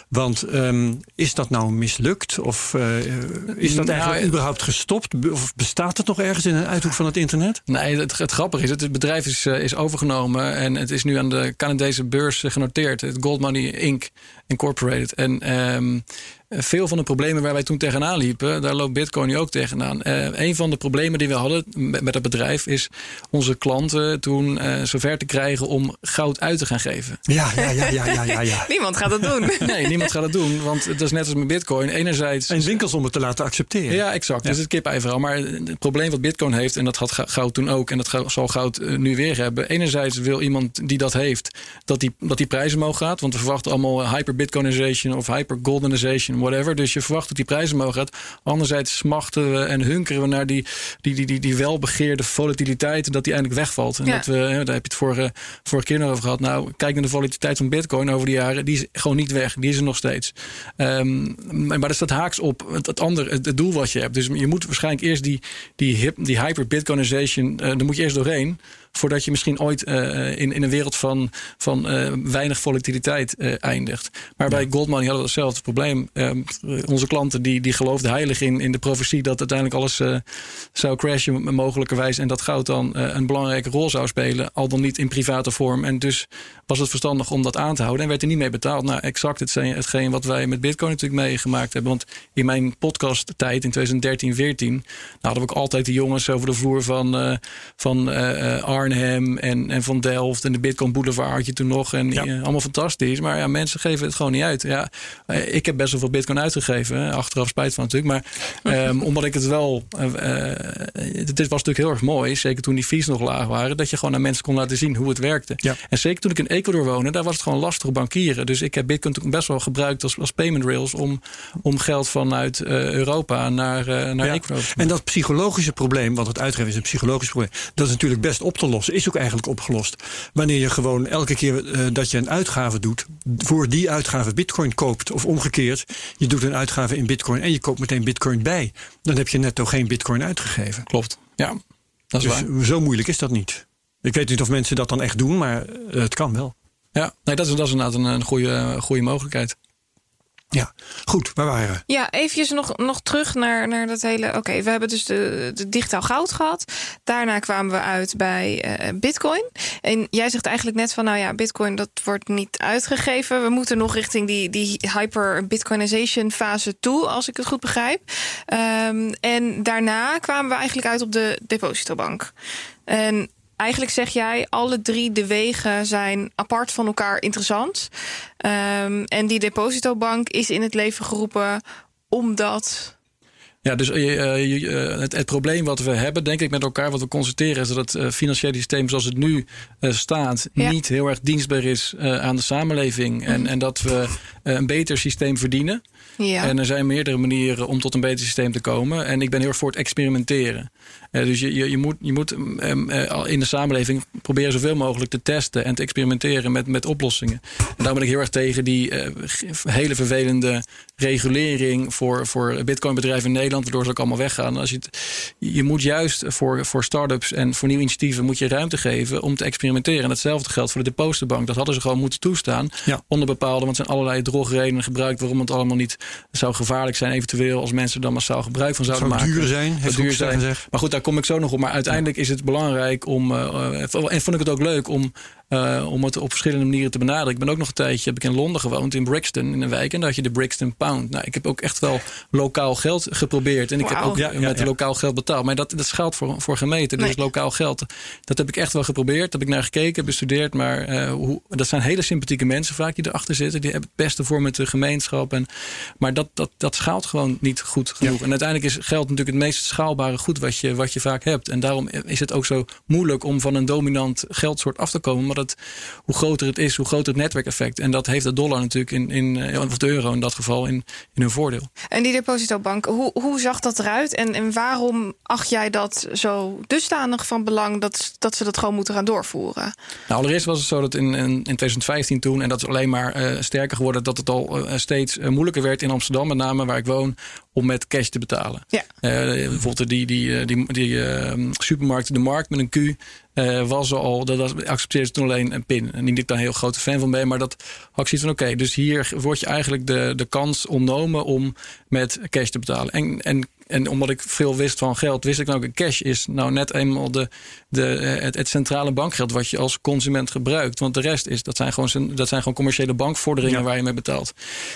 Want um, is dat nou mislukt? Of uh, is dat nou, eigenlijk überhaupt gestopt? Of bestaat het nog ergens in een uithoek van het internet? Nee, het, het grappige is, het bedrijf is, uh, is overgenomen en het is nu aan de Canadese beurs genoteerd. Het Gold Money Inc. Incorporated. En um, veel van de problemen waar wij toen tegenaan liepen, daar loopt Bitcoin nu ook tegenaan. Uh, een van de problemen die we hadden met, met het bedrijf is onze klanten toen uh, zover te krijgen om goud uit te gaan geven. Ja, ja, ja, ja, ja, ja. ja. (laughs) niemand gaat dat doen. (laughs) nee, niemand gaat dat doen. Want het is net als met Bitcoin. Enerzijds. En winkels om het te laten accepteren. Ja, exact. Ja. Dus het kip verhaal. Maar het probleem wat Bitcoin heeft, en dat had goud toen ook, en dat zal goud uh, nu weer hebben. Enerzijds wil iemand die dat heeft, dat die, dat die prijzen omhoog gaat. Want we verwachten allemaal hyper-Bitcoinization of hyper-Goldenization whatever. Dus je verwacht dat die prijzen omhoog gaat. Anderzijds smachten we en hunkeren we naar die, die, die, die, die welbegeerde volatiliteit. Dat die eindelijk wegvalt. En Ja. dat we, daar heb je het vorige, vorige keer nog over gehad. Nou, kijk naar de volatiliteit van Bitcoin over de jaren. Die is gewoon niet weg. Die is er nog steeds. Ehm, maar dat staat haaks op het, het andere, het, het doel wat je hebt. Dus je moet waarschijnlijk eerst die, die, hip, die hyper-Bitcoinization. eh daar moet je eerst doorheen voordat je misschien ooit uh, in, in een wereld van, van uh, weinig volatiliteit uh, eindigt. Maar bij Goldman hadden we hetzelfde probleem. onze klanten die, die geloofden heilig in, in de profetie dat uiteindelijk alles zou crashen mogelijkerwijs en dat goud dan een belangrijke rol zou spelen, al dan niet in private vorm. En dus was het verstandig om dat aan te houden en werd er niet mee betaald. Nou, exact hetgeen, hetgeen wat wij met Bitcoin natuurlijk meegemaakt hebben. Want in mijn podcast tijd in 2013, 14, nou, hadden we ook altijd de jongens over de vloer van, van Arnhem en, en van Delft en de Bitcoin Boulevard had je toen nog. En ja. uh, allemaal fantastisch. Maar ja, mensen geven het gewoon niet uit. Ja, uh, ik heb best wel veel Bitcoin uitgegeven. Achteraf spijt van natuurlijk. Maar um, (laughs) omdat ik het wel. Uh, het was natuurlijk heel erg mooi. Zeker toen die fees nog laag waren. Dat je gewoon aan mensen kon laten zien hoe het werkte. Ja. En zeker toen ik in Ecuador woonde. Daar was het gewoon lastig bankieren. Dus ik heb Bitcoin toen best wel gebruikt als, als payment rails. Om, om geld vanuit Europa naar, naar ja. Ecuador. En dat psychologische probleem. Want het uitgeven is een psychologisch probleem. Dat is natuurlijk best op te lossen. Is ook eigenlijk opgelost. Wanneer je gewoon elke keer uh, dat je een uitgave doet, voor die uitgave bitcoin koopt. Of omgekeerd, je doet een uitgave in bitcoin en je koopt meteen bitcoin bij. Dan heb je netto geen bitcoin uitgegeven. Klopt, ja. Dat is dus waar. zo moeilijk is dat niet. Ik weet niet of mensen dat dan echt doen, maar uh, het kan wel. Ja, nee, dat is, dat is inderdaad een, een goede, goede mogelijkheid. Ja, goed, waar waren we? Ja, eventjes nog, nog terug naar, naar dat hele... Oké, we hebben dus de, de digitaal goud gehad. Daarna kwamen we uit bij uh, bitcoin. En jij zegt eigenlijk net van... nou ja, bitcoin dat wordt niet uitgegeven. We moeten nog richting die, die hyper-bitcoinization fase toe... als ik het goed begrijp. Um, en daarna kwamen we eigenlijk uit op de depositobank. En eigenlijk zeg jij, alle drie de wegen zijn apart van elkaar interessant. Um, en die depositobank is in het leven geroepen omdat. Ja, dus uh, uh, het, het, probleem wat we hebben, denk ik, met elkaar, wat we constateren, is dat het uh, financiële systeem zoals het nu staat, ja. niet heel erg dienstbaar is aan de samenleving. Mm. En, en dat we een beter systeem verdienen. Ja. En er zijn meerdere manieren om tot een beter systeem te komen. En ik ben heel erg voor het experimenteren. Uh, dus je, je, je moet, je moet um, uh, in de samenleving proberen zoveel mogelijk te testen en te experimenteren met, met oplossingen. En daarom ben ik heel erg tegen die uh, hele vervelende regulering voor, voor bitcoinbedrijven in Nederland, waardoor ze ook allemaal weggaan. Als je, het, je moet juist voor, voor start-ups en voor nieuwe initiatieven moet je ruimte geven om te experimenteren. En hetzelfde geldt voor de depositobank. Dat hadden ze gewoon moeten toestaan. Ja. Onder bepaalde, want er zijn allerlei drogredenen gebruikt waarom het allemaal niet zou gevaarlijk zijn, eventueel als mensen er dan massaal gebruik van zouden zou maken. duur zijn, Het duur zijn. Gezegd. Maar goed, daar kom ik zo nog op. Maar uiteindelijk is het belangrijk om. Uh, en vond ik het ook leuk om. Uh, om het op verschillende manieren te benaderen. Ik ben ook nog een tijdje heb ik in Londen gewoond, in Brixton, in een wijk. En daar had je de Brixton Pound. Nou, ik heb ook echt wel lokaal geld geprobeerd. En ik wow. heb ook ja, ja, met ja. lokaal geld betaald. Maar dat, dat is geld voor, voor gemeenten. Dus Nee. lokaal geld. Dat heb ik echt wel geprobeerd. Daar heb ik naar gekeken, bestudeerd. Maar uh, hoe, dat zijn hele sympathieke mensen vaak die erachter zitten. Die hebben het beste voor met de gemeenschap. En, maar dat, dat, dat schaalt gewoon niet goed genoeg. En uiteindelijk is geld natuurlijk het meest schaalbare goed wat je, wat je vaak hebt. En daarom is het ook zo moeilijk om van een dominant geldsoort af te komen. Maar hoe groter het is, hoe groter het netwerkeffect. En dat heeft de dollar natuurlijk in, in eh, of de euro in dat geval in, in hun voordeel. En die depositobank, hoe, hoe zag dat eruit? En, en waarom acht jij dat zo dusdanig van belang dat, dat ze dat gewoon moeten gaan doorvoeren? Nou, allereerst was het zo dat in, in, in 2015 toen, en dat is alleen maar uh, sterker geworden, dat het al uh, steeds uh, moeilijker werd in Amsterdam, met name waar ik woon, om met cash te betalen. Ja. Uh, bijvoorbeeld die, die, die, die uh, supermarkt, de markt met een Q, uh, was al, dat, dat accepteerde toen alleen een pin. En niet dat ik daar een heel grote fan van ben, maar dat had ik zoiets van: oké, dus hier wordt je eigenlijk de, de kans ontnomen om met cash te betalen. En, en en omdat ik veel wist van geld, wist ik nou ook cash is nou net eenmaal de, de, het, het, centrale bankgeld wat je als consument gebruikt. Want de rest is, dat zijn gewoon, dat zijn gewoon commerciële bankvorderingen waar je mee betaalt.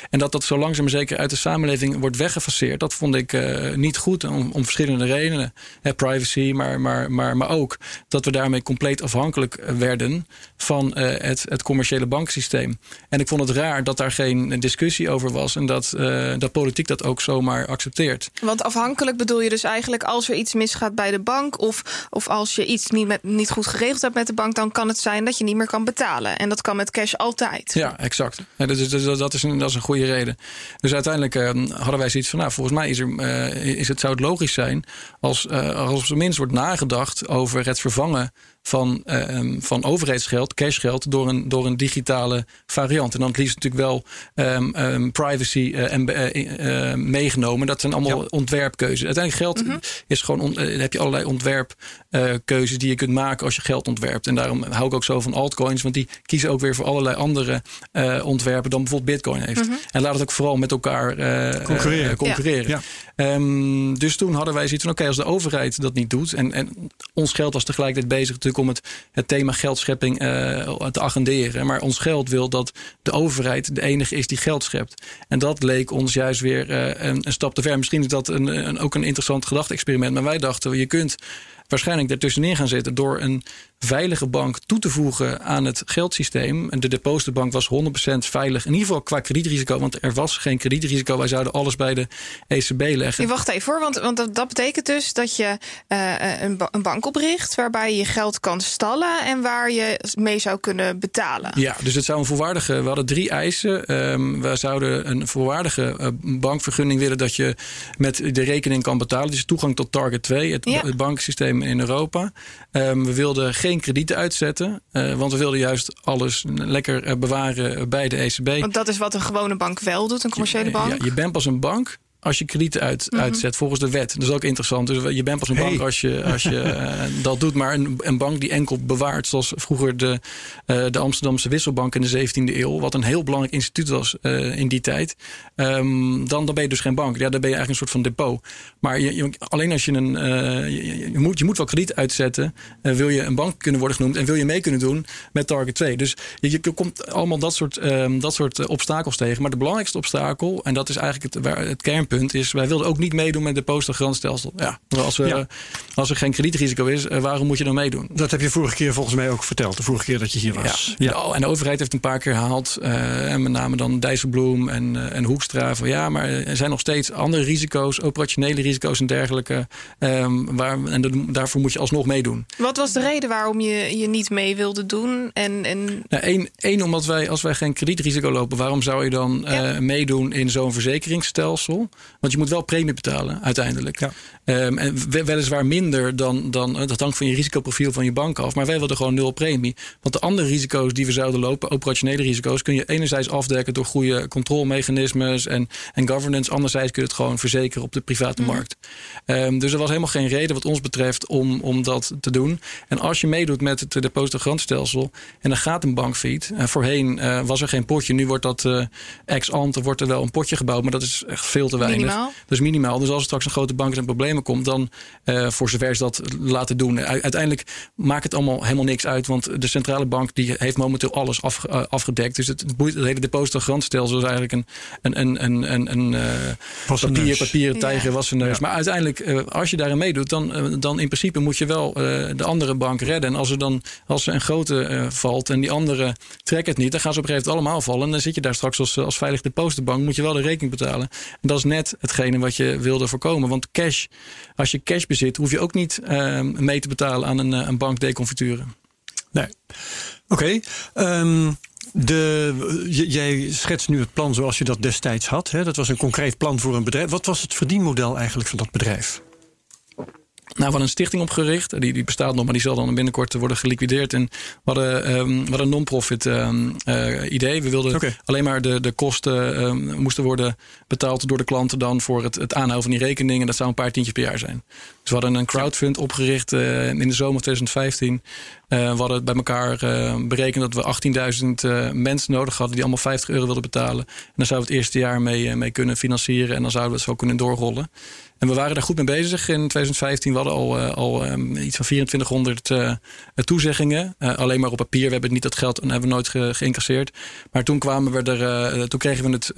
En dat dat zo langzaam zeker uit de samenleving wordt weggefaseerd, dat vond ik uh, niet goed om, om verschillende redenen. Hè, privacy, maar, maar, maar, maar ook dat we daarmee compleet afhankelijk werden van uh, het, het commerciële banksysteem. En ik vond het raar dat daar geen discussie over was en dat, uh, dat politiek dat ook zomaar accepteert. Want afhankelijk bedoel je dus eigenlijk als er iets misgaat bij de bank of, of als je iets niet, met, niet goed geregeld hebt met de bank, dan kan het zijn dat je niet meer kan betalen. En dat kan met cash altijd. Ja, exact. Ja, dus, dus, dat, is een, dat is een goede reden. Dus uiteindelijk uh, hadden wij zoiets van, nou, volgens mij is, er, uh, is het, zou het logisch zijn als, uh, als er minst wordt nagedacht over het vervangen van, uh, van overheidsgeld, cashgeld, door een, door een digitale variant. En dan het liefst natuurlijk wel um, um, privacy uh, en, uh, meegenomen. Dat zijn allemaal ja. ontwerpkeuzes. Uiteindelijk geld mm -hmm. is gewoon, on, heb je allerlei ontwerpkeuzes die je kunt maken als je geld ontwerpt. En daarom hou ik ook zo van altcoins, want die kiezen ook weer voor allerlei andere ontwerpen dan bijvoorbeeld Bitcoin heeft. Mm -hmm. En laat het ook vooral met elkaar concurreren. concurreren. Ja. Um, dus toen hadden wij zoiets van: oké, okay, als de overheid dat niet doet, en, en ons geld was tegelijkertijd bezig om het, het thema geldschepping uh, te agenderen. Maar ons geld wil dat de overheid de enige is die geld schept. En dat leek ons juist weer uh, een, een, stap te ver. Misschien is dat een, een, ook een interessant gedachte-experiment. Maar wij dachten, je kunt waarschijnlijk ertussenin gaan zitten door een veilige bank toe te voegen aan het geldsysteem. En de depositenbank was 100% veilig. In ieder geval qua kredietrisico, want er was geen kredietrisico. Wij zouden alles bij de ECB leggen. Je wacht even voor, want, want dat betekent dus dat je uh, een, een, bank opricht waarbij je geld kan stallen en waar je mee zou kunnen betalen. Ja, dus het zou een voorwaardige. We hadden drie eisen. Um, we zouden een voorwaardige uh, bankvergunning willen dat je met de rekening kan betalen. Dus toegang tot Target 2, het, ja. het banksysteem in Europa. Um, we wilden geen kredieten uitzetten. Uh, want we wilden juist alles lekker uh, bewaren bij de ECB. Want dat is wat een gewone bank wel doet, een commerciële bank. Ja, je bent pas een bank als je kredieten uit, mm -hmm. uitzet volgens de wet. Dat is ook interessant. Dus je bent pas een hey. bank als je, als je uh, (laughs) dat doet. Maar een, een, bank die enkel bewaart, zoals vroeger de, uh, de Amsterdamse Wisselbank in de 17e eeuw, wat een heel belangrijk instituut was uh, in die tijd, um, dan, dan ben je dus geen bank. Ja, dan ben je eigenlijk een soort van depot. Maar je, je, alleen als je een. Je, je, moet, je moet wel krediet uitzetten, wil je een bank kunnen worden genoemd en wil je mee kunnen doen met Target 2. Dus je, je komt allemaal dat soort, um, dat soort obstakels tegen. Maar de belangrijkste obstakel, en dat is eigenlijk het, het kern punt is, wij wilden ook niet meedoen met de postergrandstelsel. Ja, als, we, ja. als er geen kredietrisico is, waarom moet je dan meedoen? Dat heb je vorige keer volgens mij ook verteld, de vorige keer dat je hier was. Ja, ja. en de overheid heeft een paar keer gehaald, uh, en met name dan Dijsselbloem en, uh, en Hoekstra, van ja, maar er zijn nog steeds andere risico's, operationele risico's en dergelijke, um, waar, en de, daarvoor moet je alsnog meedoen. Wat was de reden waarom je je niet mee wilde doen? En, en... Nou, één, één, omdat wij, als wij geen kredietrisico lopen, waarom zou je dan uh, meedoen in zo'n verzekeringsstelsel? Want je moet wel premie betalen uiteindelijk. Ja. Um, en weliswaar minder dan, dan dat hangt van je risicoprofiel van je bank af. Maar wij wilden gewoon nul premie. Want de andere risico's die we zouden lopen, operationele risico's, kun je enerzijds afdekken door goede controlemechanismes en, en governance. Anderzijds kun je het gewoon verzekeren op de private mm. markt. Um, dus er was helemaal geen reden wat ons betreft om, om dat te doen. En als je meedoet met het depositogarantstelsel en dan gaat een bank failliet. Uh, voorheen uh, was er geen potje. Nu wordt dat uh, ex ante wordt er wel een potje gebouwd, maar dat is echt veel te weinig. Minimaal. Dus minimaal. Dus als er straks een grote bank in problemen komt, dan uh, voor zover ze dat laten doen. U uiteindelijk maakt het allemaal helemaal niks uit. Want de centrale bank die heeft momenteel alles af, uh, afgedekt. Dus het, het hele depositogarantstelsel is eigenlijk een, een, een, een, een, een uh, papier, papieren tijger, ja. was een neus. Ja. Maar uiteindelijk, als je daarin meedoet, dan, dan in principe moet je wel de andere bank redden. En als er dan als er een grote valt en die andere trekt het niet, dan gaan ze op een gegeven moment allemaal vallen. En dan zit je daar straks als, als veilig depositobank, moet je wel de rekening betalen. En dat is net hetgene wat je wilde voorkomen. Want cash, als je cash bezit, hoef je ook niet uh, mee te betalen aan een, een bank deconfiture. Nee. Oké. De, jij schetst nu het plan zoals je dat destijds had. Hè? Dat was een concreet plan voor een bedrijf. Wat was het verdienmodel eigenlijk van dat bedrijf? Nou, we hadden een stichting opgericht. Die, die bestaat nog, maar die zal dan binnenkort worden geliquideerd. En we hadden, um, we hadden een non-profit um, uh, idee. We wilden okay. alleen maar de, de kosten um, moesten worden betaald door de klanten dan voor het, het aanhouden van die rekeningen. Dat zou een paar tientjes per jaar zijn. Dus we hadden een crowdfund opgericht uh, in de zomer 2015. Uh, we hadden bij elkaar berekend dat we 18.000 mensen nodig hadden die allemaal 50 euro wilden betalen. En dan zouden we het eerste jaar mee, mee kunnen financieren. En dan zouden we het zo kunnen doorrollen. En we waren daar goed mee bezig in 2015. We hadden al, uh, al um, iets van 2400 uh, toezeggingen. Uh, alleen maar op papier. We hebben niet dat geld en hebben we nooit ge geïncasseerd. Maar toen kwamen we er, toen kregen we het,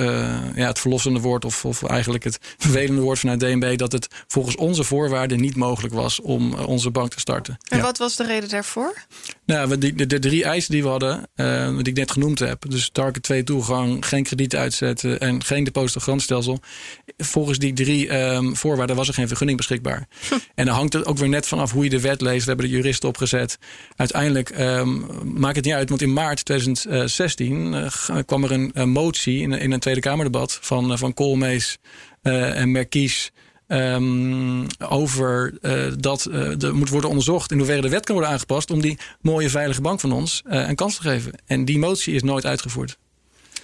ja, het verlossende woord, of, of eigenlijk het (laughs) vervelende woord vanuit DNB, dat het volgens onze voorwaarden niet mogelijk was om onze bank te starten. En ja. wat was de reden daarvoor? Nou, de, de, de drie eisen die we hadden, die ik net genoemd heb. Dus target 2 toegang, geen krediet uitzetten en geen depositogarantstelsel. Volgens die drie um, voorwaarden was er geen vergunning beschikbaar. En dan hangt het ook weer net vanaf hoe je de wet leest. We hebben de juristen opgezet. Uiteindelijk um, maakt het niet uit, want in maart 2016 uh, kwam er een, een motie in, in, een Tweede Kamerdebat van, uh, van Koolmees uh, en Merkies. Um, over uh, dat uh, er moet worden onderzocht in hoeverre de wet kan worden aangepast om die mooie veilige bank van ons uh, een kans te geven. En die motie is nooit uitgevoerd.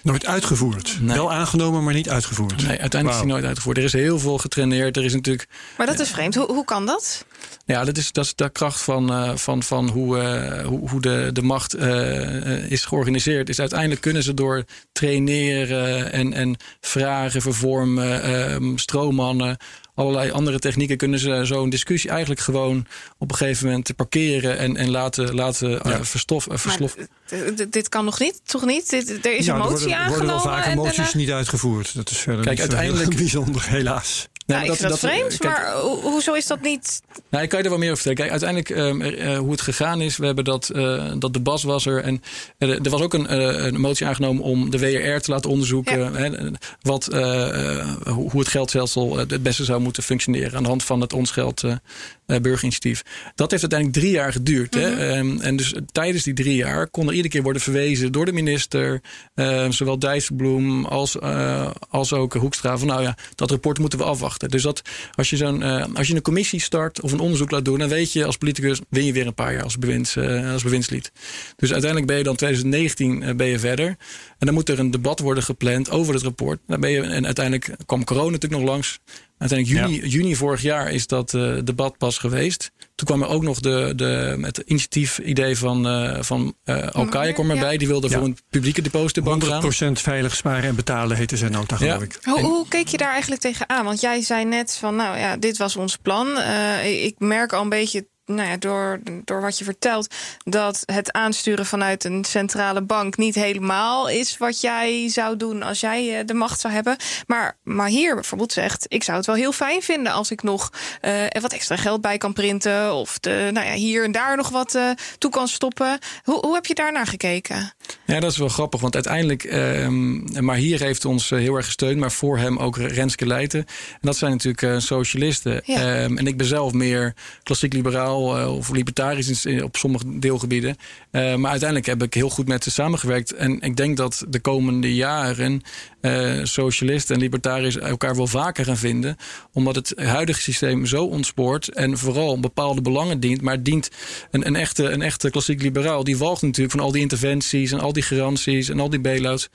Nooit uitgevoerd. Nee. Wel aangenomen, maar niet uitgevoerd. Nee, uiteindelijk wow. is die nooit uitgevoerd. Er is heel veel getraineerd. Er is natuurlijk. Maar dat is vreemd. Hoe, hoe kan dat? Ja, dat is, dat is de kracht van, uh, van, van hoe, uh, hoe, hoe de, de macht uh, is georganiseerd. Is uiteindelijk kunnen ze door traineren en, en vragen, vervormen, stroommannen allerlei andere technieken kunnen ze zo'n discussie eigenlijk gewoon op een gegeven moment parkeren en, en laten, laten ja. uh, verstof, uh, verslof. Dit kan nog niet, toch niet? Dit, er is ja, een motie er worden, aangenomen. Er worden wel vaker moties daarna... niet uitgevoerd. Dat is verder Kijk, niet uiteindelijk (laughs) bijzonder, helaas. Nee, nou, ik vind dat, dat vreemd, kijk, maar hoezo is dat niet... Nou, ik kan je er wel meer over vertellen. Kijk, uiteindelijk um, uh, hoe het gegaan is... we hebben dat, uh, dat de BAS was er... en uh, er was ook een, een, motie aangenomen om de WRR te laten onderzoeken... Ja. Hè, wat, hoe het geldstelsel het beste zou moeten functioneren... aan de hand van het ons geld burgerinitiatief. Dat heeft uiteindelijk drie jaar geduurd. Mm -hmm. hè? Um, en dus tijdens die drie jaar kon er iedere keer worden verwezen... door de minister, zowel Dijsselbloem als, als ook Hoekstra... van nou ja, dat rapport moeten we afwachten. Dus dat als je, zo'n, uh, als je een commissie start of een onderzoek laat doen, dan weet je als politicus win je weer een paar jaar als, bewinds, als bewindslied. Dus uiteindelijk ben je dan 2019 uh, ben je verder. En dan moet er een debat worden gepland over het rapport. Dan ben je, en uiteindelijk kwam corona natuurlijk nog langs. Uiteindelijk juni, ja. juni vorig jaar is dat uh, debat pas geweest. Toen kwam er ook nog de, de, het initiatief-idee van, uh, van uh, Alkaya kwam erbij. Die wilde ja. voor een publieke depositobank gaan. 100% veilig sparen en betalen heette zijn nota, geloof ik. Hoe, hoe, keek je daar eigenlijk tegenaan? Want jij zei net van, nou ja, dit was ons plan. Uh, ik merk al een beetje nou ja, door, door wat je vertelt, dat het aansturen vanuit een centrale bank niet helemaal is wat jij zou doen als jij de macht zou hebben. Maar, maar hier bijvoorbeeld zegt, ik zou het wel heel fijn vinden als ik nog uh, wat extra geld bij kan printen. Of de, nou ja, hier en daar nog wat uh, toe kan stoppen. Hoe, hoe heb je daar naar gekeken? Ja, dat is wel grappig, want uiteindelijk, um, maar hier heeft ons heel erg gesteund, maar voor hem ook Renske Leijten. En dat zijn natuurlijk uh, socialisten. Ja. Um, en ik ben zelf meer klassiek liberaal of libertarisch op sommige deelgebieden. Uh, maar uiteindelijk heb ik heel goed met ze samengewerkt. En ik denk dat de komende jaren uh, socialisten en libertariërs elkaar wel vaker gaan vinden. Omdat het huidige systeem zo ontspoort en vooral bepaalde belangen dient. Maar dient een, een, echte, een echte klassiek liberaal. Die walgt natuurlijk van al die interventies en al die garanties en al die bailouts.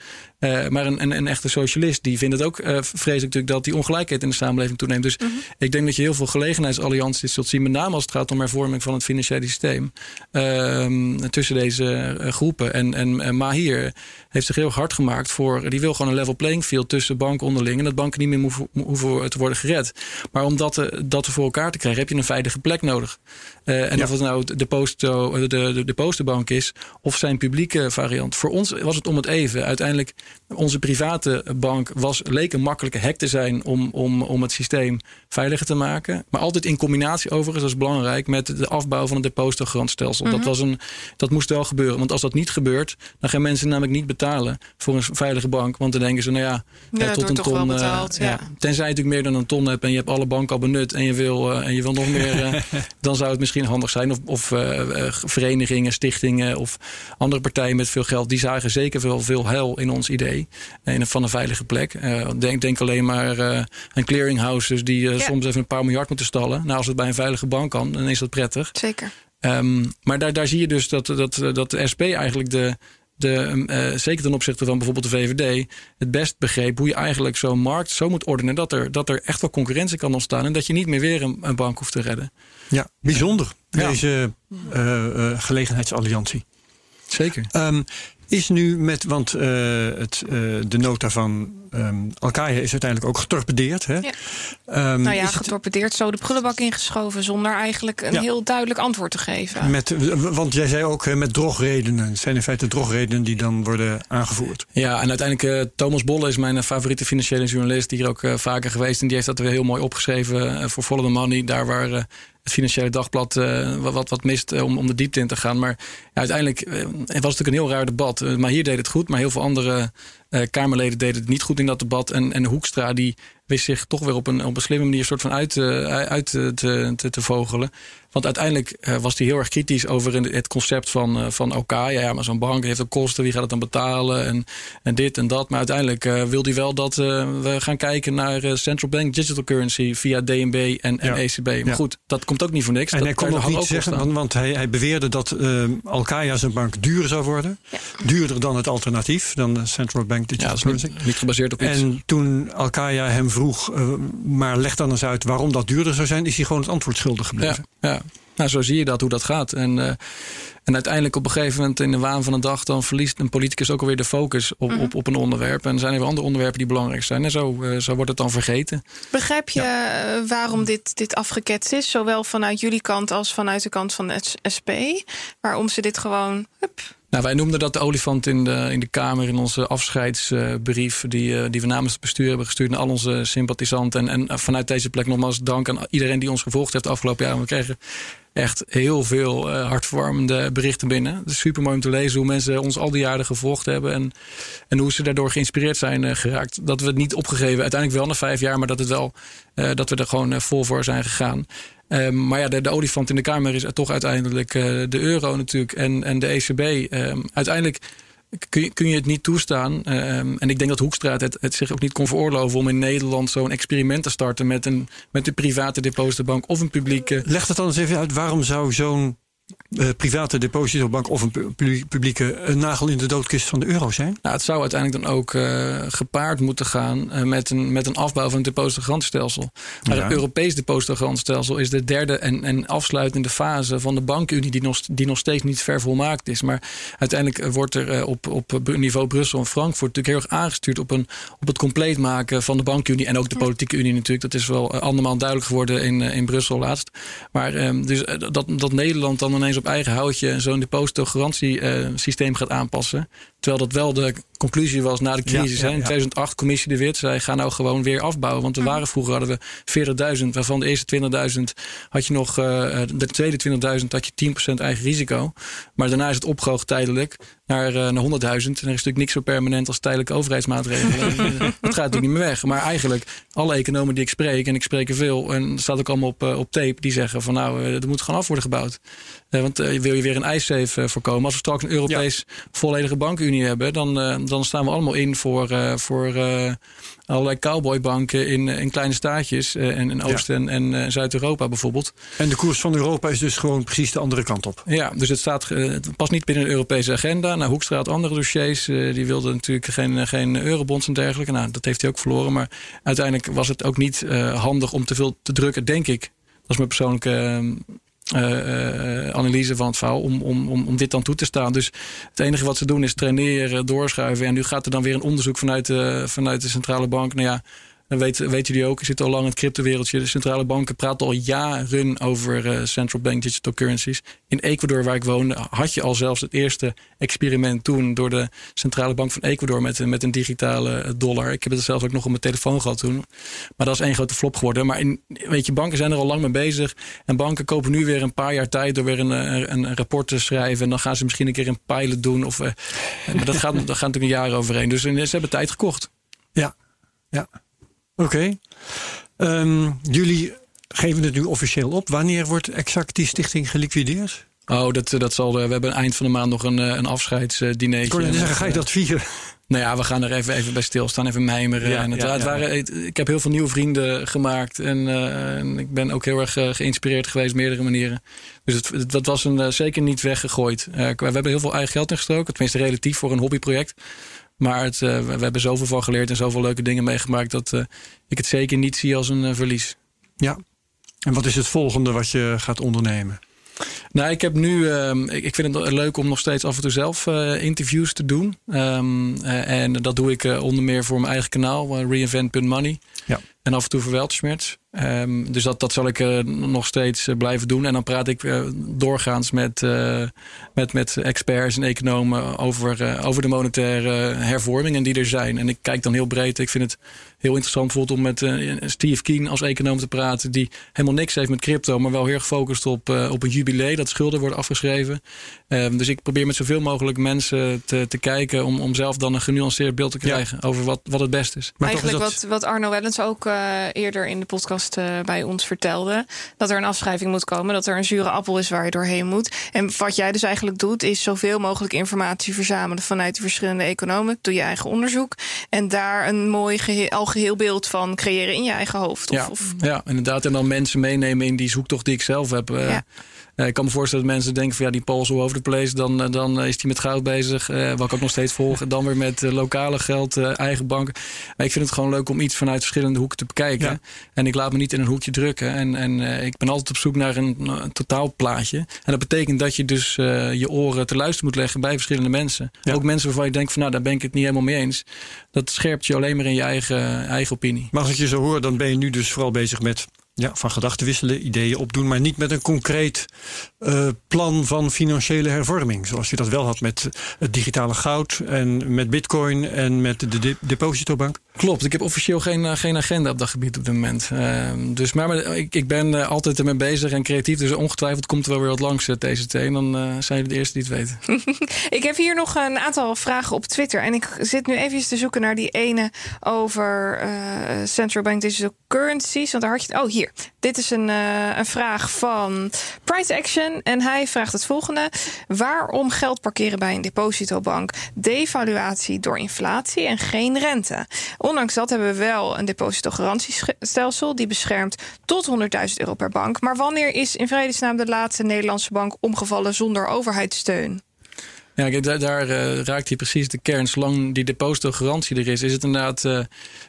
Uh, maar een, een, een, echte socialist die vindt het ook uh, vreselijk natuurlijk dat die ongelijkheid in de samenleving toeneemt. Dus mm -hmm. ik denk dat je heel veel gelegenheidsallianties zult zien. Met name als het gaat om hervorming van het financiële systeem. Uh, tussen deze groepen. En, en, en Mahir heeft zich heel hard gemaakt voor. Die wil gewoon een level playing field tussen banken onderling. En dat banken niet meer hoeven, hoeven te worden gered. Maar om dat, dat voor elkaar te krijgen, heb je een veilige plek nodig. En ja. of het nou de, posto, de, de, de postenbank is of zijn publieke variant. Voor ons was het om het even. Uiteindelijk, onze private bank was, leek een makkelijke hek te zijn om, om, om het systeem veiliger te maken. Maar altijd in combinatie overigens, dat is belangrijk, met de afbouw van het depositogarantstelsel. Mm -hmm. dat, was een, dat moest wel gebeuren. Want als dat niet gebeurt, dan gaan mensen namelijk niet betalen voor een veilige bank. Want dan denken ze, nou ja, ja tot een ton. Betaald, uh, ja. Tenzij je natuurlijk meer dan een ton hebt en je hebt alle banken al benut en je wil, uh, en je wil nog meer, uh, (laughs) dan zou het misschien handig zijn. Of, of verenigingen, stichtingen of andere partijen met veel geld, die zagen zeker veel, veel heil in ons idee. En van een veilige plek. denk, denk alleen maar aan clearinghouses die soms even een paar miljard moeten stallen. Nou, als het bij een veilige bank kan, dan is dat prettig. Zeker. Um, maar daar, daar zie je dus dat, dat, dat de SP eigenlijk de, de, uh, zeker ten opzichte van bijvoorbeeld de VVD, het best begreep hoe je eigenlijk zo'n markt zo moet ordenen dat er, dat er echt wel concurrentie kan ontstaan en dat je niet meer weer een, een bank hoeft te redden. Ja, bijzonder. Deze uh, uh, gelegenheidsalliantie. Zeker. Um, is nu met, want uh, het, uh, de nota van um, Al-Qaeda is uiteindelijk ook getorpedeerd. Hè? Ja. Um, nou ja, getorpedeerd, zo de prullenbak ingeschoven zonder eigenlijk een ja. heel duidelijk antwoord te geven. Met, want jij zei ook met drogredenen. Het zijn in feite drogredenen die dan worden aangevoerd. Ja, en uiteindelijk uh, Thomas Bolle is mijn favoriete financiële journalist, die hier ook vaker geweest. En die heeft dat weer heel mooi opgeschreven voor Follow the Money. Daar waar het financiële dagblad uh, wat, wat mist uh, om, om de diepte in te gaan. Maar uiteindelijk uh, was het natuurlijk een heel raar debat. maar hier deed het goed, maar heel veel andere Kamerleden deden het niet goed in dat debat. En, en Hoekstra die wist zich toch weer op een, op een slimme manier soort van uit, uit te, te, te vogelen. Want uiteindelijk was hij heel erg kritisch over het concept van, van OK. Ja, ja maar zo'n bank heeft ook kosten, wie gaat het dan betalen? En, en dit en dat. Maar uiteindelijk uh, wil hij wel dat we gaan kijken naar central bank digital currency via DNB en, en ECB. Maar ja. goed, dat komt ook niet voor niks. En dat hij kon nog niet zeggen, want, want, hij, hij beweerde dat Al-Qaeda zijn bank duurder zou worden. Ja. Duurder dan het alternatief, dan de central bank digital currency. Niet, niet, gebaseerd op iets. En toen Al-Qaeda hem vroeg, maar leg dan eens uit waarom dat duurder zou zijn, is hij gewoon het antwoord schuldig gebleven. Ja, ja. Nou, zo zie je dat, hoe dat gaat. En, uh, en uiteindelijk op een gegeven moment in de waan van de dag... dan verliest een politicus ook alweer de focus op, mm -hmm. op, op een onderwerp. En er zijn er weer andere onderwerpen die belangrijk zijn. En zo, uh, zo wordt het dan vergeten. Begrijp je ja. waarom dit, dit afgeketst is? Zowel vanuit jullie kant als vanuit de kant van het SP? Waarom ze dit gewoon... Hup, nou, wij noemden dat de olifant in de, in de Kamer in onze afscheidsbrief. die, die we namens het bestuur hebben gestuurd naar al onze sympathisanten. En, en vanuit deze plek nogmaals dank aan iedereen die ons gevolgd heeft de afgelopen jaren. We kregen echt heel veel uh, hartverwarmende berichten binnen. Het is super mooi om te lezen hoe mensen ons al die jaren gevolgd hebben. En, en hoe ze daardoor geïnspireerd zijn uh, geraakt. Dat we het niet opgegeven, uiteindelijk wel na vijf jaar, maar dat, het wel, uh, dat we er gewoon vol voor zijn gegaan. Um, maar ja, de, de, olifant in de Kamer is toch uiteindelijk de euro natuurlijk en, en de ECB. Um, uiteindelijk kun je, kun je het niet toestaan. Um, en ik denk dat Hoekstraat het, zich ook niet kon veroorloven om in Nederland zo'n experiment te starten met een, met een private depositobank of een publieke. Leg het dan eens even uit, waarom zou zo'n uh, private depositobank of een publieke een nagel in de doodkist van de euro zijn? Nou, het zou uiteindelijk dan ook uh, gepaard moeten gaan uh, met, een, met een afbouw van het depositogarantiestelsel. Maar ja. het Europees depositogarantiestelsel is de derde en, en afsluitende fase van de bankunie die nog, die nog steeds niet ver volmaakt is. Maar uiteindelijk wordt er op, op niveau Brussel en Frankfurt natuurlijk heel erg aangestuurd op, een, op het compleet maken van de bankunie en ook de politieke unie natuurlijk. Dat is wel andermaal duidelijk geworden in, in Brussel laatst. Maar um, dus dat, dat Nederland dan ineens op eigen houtje zo'n depositogarantiesysteem uh, gaat aanpassen. Terwijl dat wel de conclusie was na de crisis. Ja, ja, ja. In 2008, commissie de Wit zei: ga nou gewoon weer afbouwen. Want we waren vroeger hadden we 40.000, waarvan de eerste 20.000 had je nog, uh, de tweede 20.000 had je 10% eigen risico. Maar daarna is het opgehoogd tijdelijk naar, uh, naar 100.000. En er is natuurlijk niks zo permanent als tijdelijke overheidsmaatregelen. (laughs) dat gaat natuurlijk niet meer weg. Maar eigenlijk, alle economen die ik spreek, en ik spreek er veel, en dat staat ook allemaal op, uh, op tape, die zeggen van nou, er moet gewoon af worden gebouwd. want wil je weer een ijssafe voorkomen? Als we straks een Europees volledige bankunie hebben, dan, uh, dan staan we allemaal in voor, uh, voor uh, allerlei cowboybanken in, in kleine staatjes. en in Oost- ja. en, en Zuid-Europa bijvoorbeeld. En de koers van Europa is dus gewoon precies de andere kant op. Ja, dus het, staat, het past niet binnen de Europese agenda. Nou, Hoekstra had andere dossiers. die wilde natuurlijk geen, geen eurobonds en dergelijke. Nou, dat heeft hij ook verloren. Maar uiteindelijk was het ook niet handig om te veel te drukken, denk ik. Dat is mijn persoonlijke uh, analyse van het verhaal om, om, om, om dit dan toe te staan. Dus het enige wat ze doen is traineren, doorschuiven. En nu gaat er dan weer een onderzoek vanuit de, vanuit de centrale bank. Nou ja, dan weten, weten jullie ook, je zit al lang in het cryptowereldje. De centrale banken praten al jaren over uh, central bank digital currencies. In Ecuador, waar ik woonde, had je al zelfs het eerste experiment toen door de centrale bank van Ecuador met, met een digitale dollar. Ik heb het zelfs ook nog op mijn telefoon gehad toen. Maar dat is één grote flop geworden. Maar in, weet je, banken zijn er al lang mee bezig. En banken kopen nu weer een paar jaar tijd door weer een, een, een rapport te schrijven. En dan gaan ze misschien een keer een pilot doen. Of, maar dat gaat, (laughs) dat gaat natuurlijk een jaar overheen. Dus ze hebben tijd gekocht. Ja, ja. Oké. Okay. Um, jullie geven het nu officieel op. Wanneer wordt exact die stichting geliquideerd? Oh, dat, dat zal. We hebben eind van de maand nog een, een afscheidsdiner. Ik zeggen, ga je dat vieren? Nou ja, we gaan er even, even bij stilstaan, even mijmeren. Ja, en het, ja, het ja. waren, ik heb heel veel nieuwe vrienden gemaakt. En, eh, en ik ben ook heel erg eh, geïnspireerd geweest op meerdere manieren. Dus het, het, dat was een, eh, zeker niet weggegooid. Eh, we hebben heel veel eigen geld ingestoken. Tenminste relatief voor een hobbyproject. Maar het, eh, we, hebben zoveel van geleerd en zoveel leuke dingen meegemaakt... dat eh, ik het zeker niet zie als een eh, verlies. Ja. En wat is het volgende wat je gaat ondernemen? Nou, ik heb nu. ehm, ik, vind het leuk om nog steeds af en toe zelf eh, interviews te doen. Ehm, eh, en dat doe ik eh, onder meer voor mijn eigen kanaal, reinvent.money. Ja. En af en toe voor Weltschmerz. Ehm, dus dat, dat zal ik nog steeds blijven doen. En dan praat ik doorgaans met, met, met experts en economen over, over de monetaire hervormingen die er zijn. En ik kijk dan heel breed. Ik vind het heel interessant bijvoorbeeld om met eh, Steve Keen als econoom te praten. Die helemaal niks heeft met crypto, maar wel heel erg gefocust op, eh, op een jubilee. Dat schulden worden afgeschreven. Ehm, dus ik probeer met zoveel mogelijk mensen te, te kijken om, om zelf dan een genuanceerd beeld te krijgen over wat, wat het beste is. Maar toch is Eigenlijk dat- wat, wat Arno Wellens ook eh, eerder in de podcast eh, bij ons vertelde. Dat er een afschrijving moet komen. Dat er een zure appel is waar je doorheen moet. En wat jij dus eigenlijk doet, is zoveel mogelijk informatie verzamelen vanuit de verschillende economen. Doe je eigen onderzoek. En daar een mooi gehe- algeheel beeld van creëren in je eigen hoofd. Of, Ja, of ja, inderdaad. En dan mensen meenemen in die zoektocht die ik zelf heb. Eh, Ja. Eh, ik kan me voorstellen dat mensen denken van ja, die Paul all over the place. Dan, eh, dan is hij met goud bezig. eh, wat ik ook nog steeds volg. Dan weer met lokale geld, eigen banken. Maar ik vind het gewoon leuk om iets vanuit verschillende hoeken te bekijken. Ja. En ik laat me niet in een hoekje drukken. En, en ik ben altijd op zoek naar een, een totaalplaatje. En dat betekent dat je dus je oren te luisteren moet leggen bij verschillende mensen. Ja. Ook mensen waarvan je denkt van nou, daar ben ik het niet helemaal mee eens. Dat scherpt je alleen maar in je eigen, eigen opinie. Maar als ik je zo hoor, dan ben je nu dus vooral bezig met ja, van gedachten wisselen, ideeën opdoen, maar niet met een concreet eh, plan van financiële hervorming. Zoals je dat wel had met het digitale goud en met bitcoin en met de de depositobank. Klopt, ik heb officieel geen, eh, geen agenda op dat gebied op dit moment. Ehm, dus, maar, maar ik, ik ben eh, altijd ermee bezig en creatief. Dus ongetwijfeld komt er wel weer wat langs, eh, TCT. En dan zijn jullie de eerste die het weten. (laughs) Ik heb hier nog een aantal vragen op Twitter. En ik zit nu even te zoeken naar die ene over Central Bank Digital Currencies. Want daar had je. Oh, hier. Dit is een, een vraag van Price Action. En hij vraagt het volgende: Waarom geld parkeren bij een depositobank? Devaluatie door inflatie en geen rente. Ondanks dat hebben we wel een depositogarantiestelsel die beschermt tot 100.000 euro per bank. Maar wanneer is in vredesnaam de laatste Nederlandse bank omgevallen zonder overheidssteun? Ja, kijk, daar, daar eh, raakt hij precies de kern. Zolang die depositogarantie er is, is het inderdaad... eh,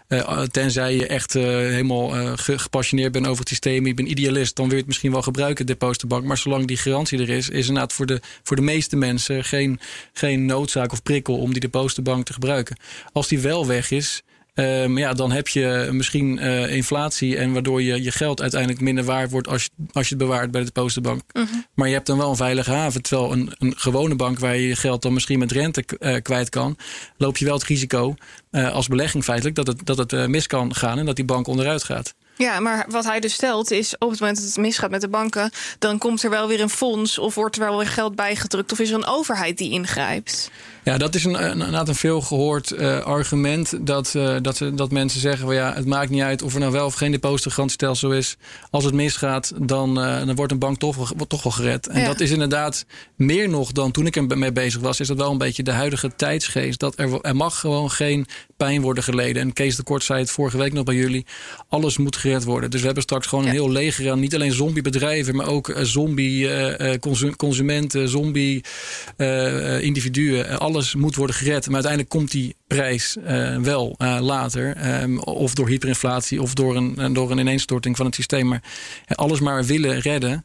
eh, tenzij je echt helemaal ge- gepassioneerd bent over het systeem... je bent idealist, dan wil je het misschien wel gebruiken, de depositobank. Maar zolang die garantie er is, is inderdaad voor de, voor de meeste mensen... Geen, geen noodzaak of prikkel om die depositobank te gebruiken. Als die wel weg is... Um, ja, dan heb je misschien uh, inflatie en waardoor je, je geld uiteindelijk minder waard wordt als je, als je het bewaart bij de depositobank. Mhm. Mm -hmm. Maar je hebt dan wel een veilige haven. Terwijl een, een gewone bank waar je je geld dan misschien met rente uh, kwijt kan, loop je wel het risico als belegging feitelijk dat het, dat het mis kan gaan en dat die bank onderuit gaat. Ja, maar wat hij dus stelt is op het moment dat het misgaat met de banken, dan komt er wel weer een fonds of wordt er wel weer geld bijgedrukt of is er een overheid die ingrijpt. Ja, dat is een, een, een veel gehoord uh, argument. Dat, uh, dat, dat mensen zeggen: well, ja, het maakt niet uit of er nou wel of geen depositogarantiestelsel is. Als het misgaat, dan, uh, dan wordt een bank toch, toch wel gered. En ja. dat is inderdaad meer nog dan toen ik ermee bezig was. Is dat wel een beetje de huidige tijdsgeest. Dat er, er mag gewoon geen pijn worden geleden. En Kees de Kort zei het vorige week nog bij jullie. Alles moet gered worden. Dus we hebben straks gewoon ja. een heel leger aan niet alleen zombiebedrijven, maar ook zombie consum consumenten, zombie individuen. Alles moet worden gered. Maar uiteindelijk komt die prijs uh, wel uh, later. Um, of door hyperinflatie of door een, door een ineenstorting van het systeem. Maar alles maar willen redden.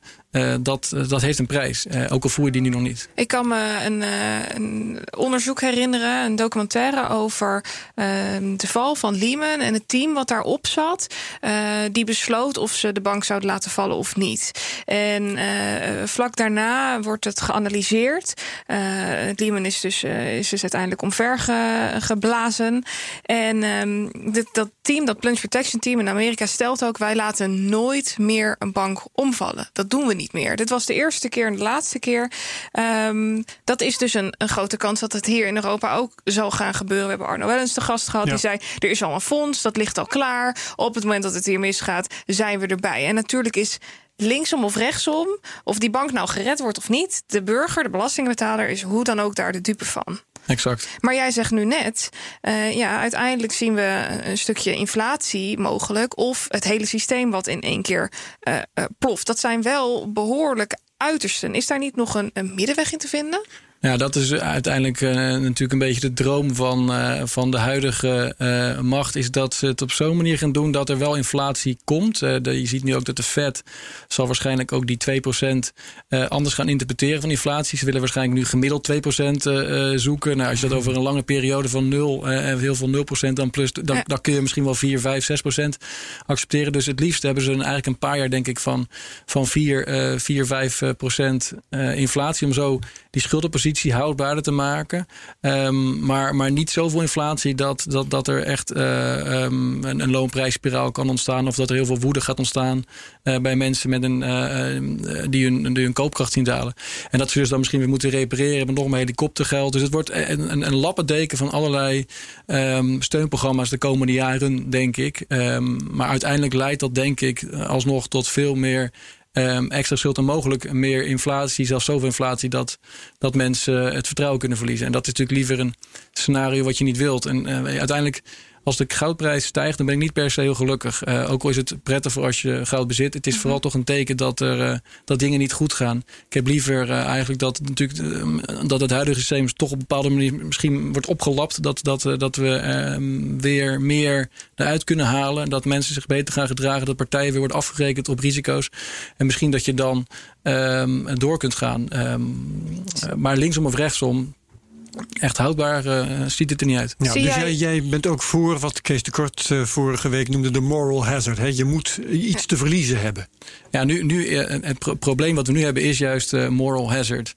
Dat, dat heeft een prijs. ook al voel je die nu nog niet. Ik kan me een, een onderzoek herinneren, een documentaire over ehm, de val van Lehman en het team wat daarop zat. die besloot of ze de bank zouden laten vallen of niet. En vlak daarna wordt het geanalyseerd. Lehman is dus, is dus uiteindelijk omver ge, geblazen. En um, dit, dat team, dat plunge protection team in Amerika, stelt ook: wij laten nooit meer een bank omvallen. Dat doen we niet meer. Dit was de eerste keer en de laatste keer. Um, dat is dus een, een, grote kans dat het hier in Europa ook zal gaan gebeuren. We hebben Arno Wellens de gast gehad. Ja. Die zei: er is al een fonds, dat ligt al klaar. Op het moment dat het hier misgaat, zijn we erbij. En natuurlijk is linksom of rechtsom, of die bank nou gered wordt of niet, de burger, de belastingbetaler, is hoe dan ook daar de dupe van. Exact. Maar jij zegt nu net, uh, ja, uiteindelijk zien we een stukje inflatie mogelijk. Of het hele systeem wat in één keer uh, ploft. Dat zijn wel behoorlijk uitersten. Is daar niet nog een middenweg in te vinden? Ja, dat is uiteindelijk uh, natuurlijk een beetje de droom van, uh, van de huidige uh, macht. Is dat ze het op zo'n manier gaan doen dat er wel inflatie komt. De, je ziet nu ook dat de Fed zal waarschijnlijk ook die 2% anders gaan interpreteren van inflatie. Ze willen waarschijnlijk nu gemiddeld 2% zoeken. Nou, als je dat over een lange periode van 0 en heel veel 0% dan plus, dan, ja. dan kun je misschien wel 4, 5, 6% accepteren. Dus het liefst hebben ze eigenlijk een paar jaar, denk ik, van, van 4, 4 5% inflatie. Om zo die schuldenpositie houdbaarder te maken. Um, maar, maar niet zoveel inflatie dat, dat, dat er echt uh, um, een, een loonprijsspiraal kan ontstaan. Of dat er heel veel woede gaat ontstaan uh, bij mensen met een, uh, die, hun, hun koopkracht zien dalen. En dat ze dus dan misschien weer moeten repareren met nog meer helikoptergeld. Dus het wordt een, een, een lappendeken van allerlei um, steunprogramma's de komende jaren, denk ik. maar uiteindelijk leidt dat, denk ik, alsnog tot veel meer um, extra schuld en mogelijk meer inflatie, zelfs zoveel inflatie, dat, dat mensen het vertrouwen kunnen verliezen. En dat is natuurlijk liever een scenario wat je niet wilt. En uh, uiteindelijk als de goudprijs stijgt, dan ben ik niet per se heel gelukkig. Uh, ook al is het prettig voor als je goud bezit. Het is vooral toch een teken dat, er, uh, dat dingen niet goed gaan. Ik heb liever uh, eigenlijk dat, natuurlijk, dat het huidige systeem toch op een bepaalde manier misschien wordt opgelapt. Dat, dat, dat we ehm, weer meer eruit kunnen halen. Dat mensen zich beter gaan gedragen. Dat partijen weer worden afgerekend op risico's. En misschien dat je dan um, door kunt gaan. Maar linksom of rechtsom, echt houdbaar uh, ziet het er niet uit. Ja, dus jij, jij, bent ook voor wat Kees de Kort uh, vorige week noemde de moral hazard. Hè? Je moet iets te verliezen hebben. Ja, nu, nu, uh, het pro probleem wat we nu hebben is juist moral hazard.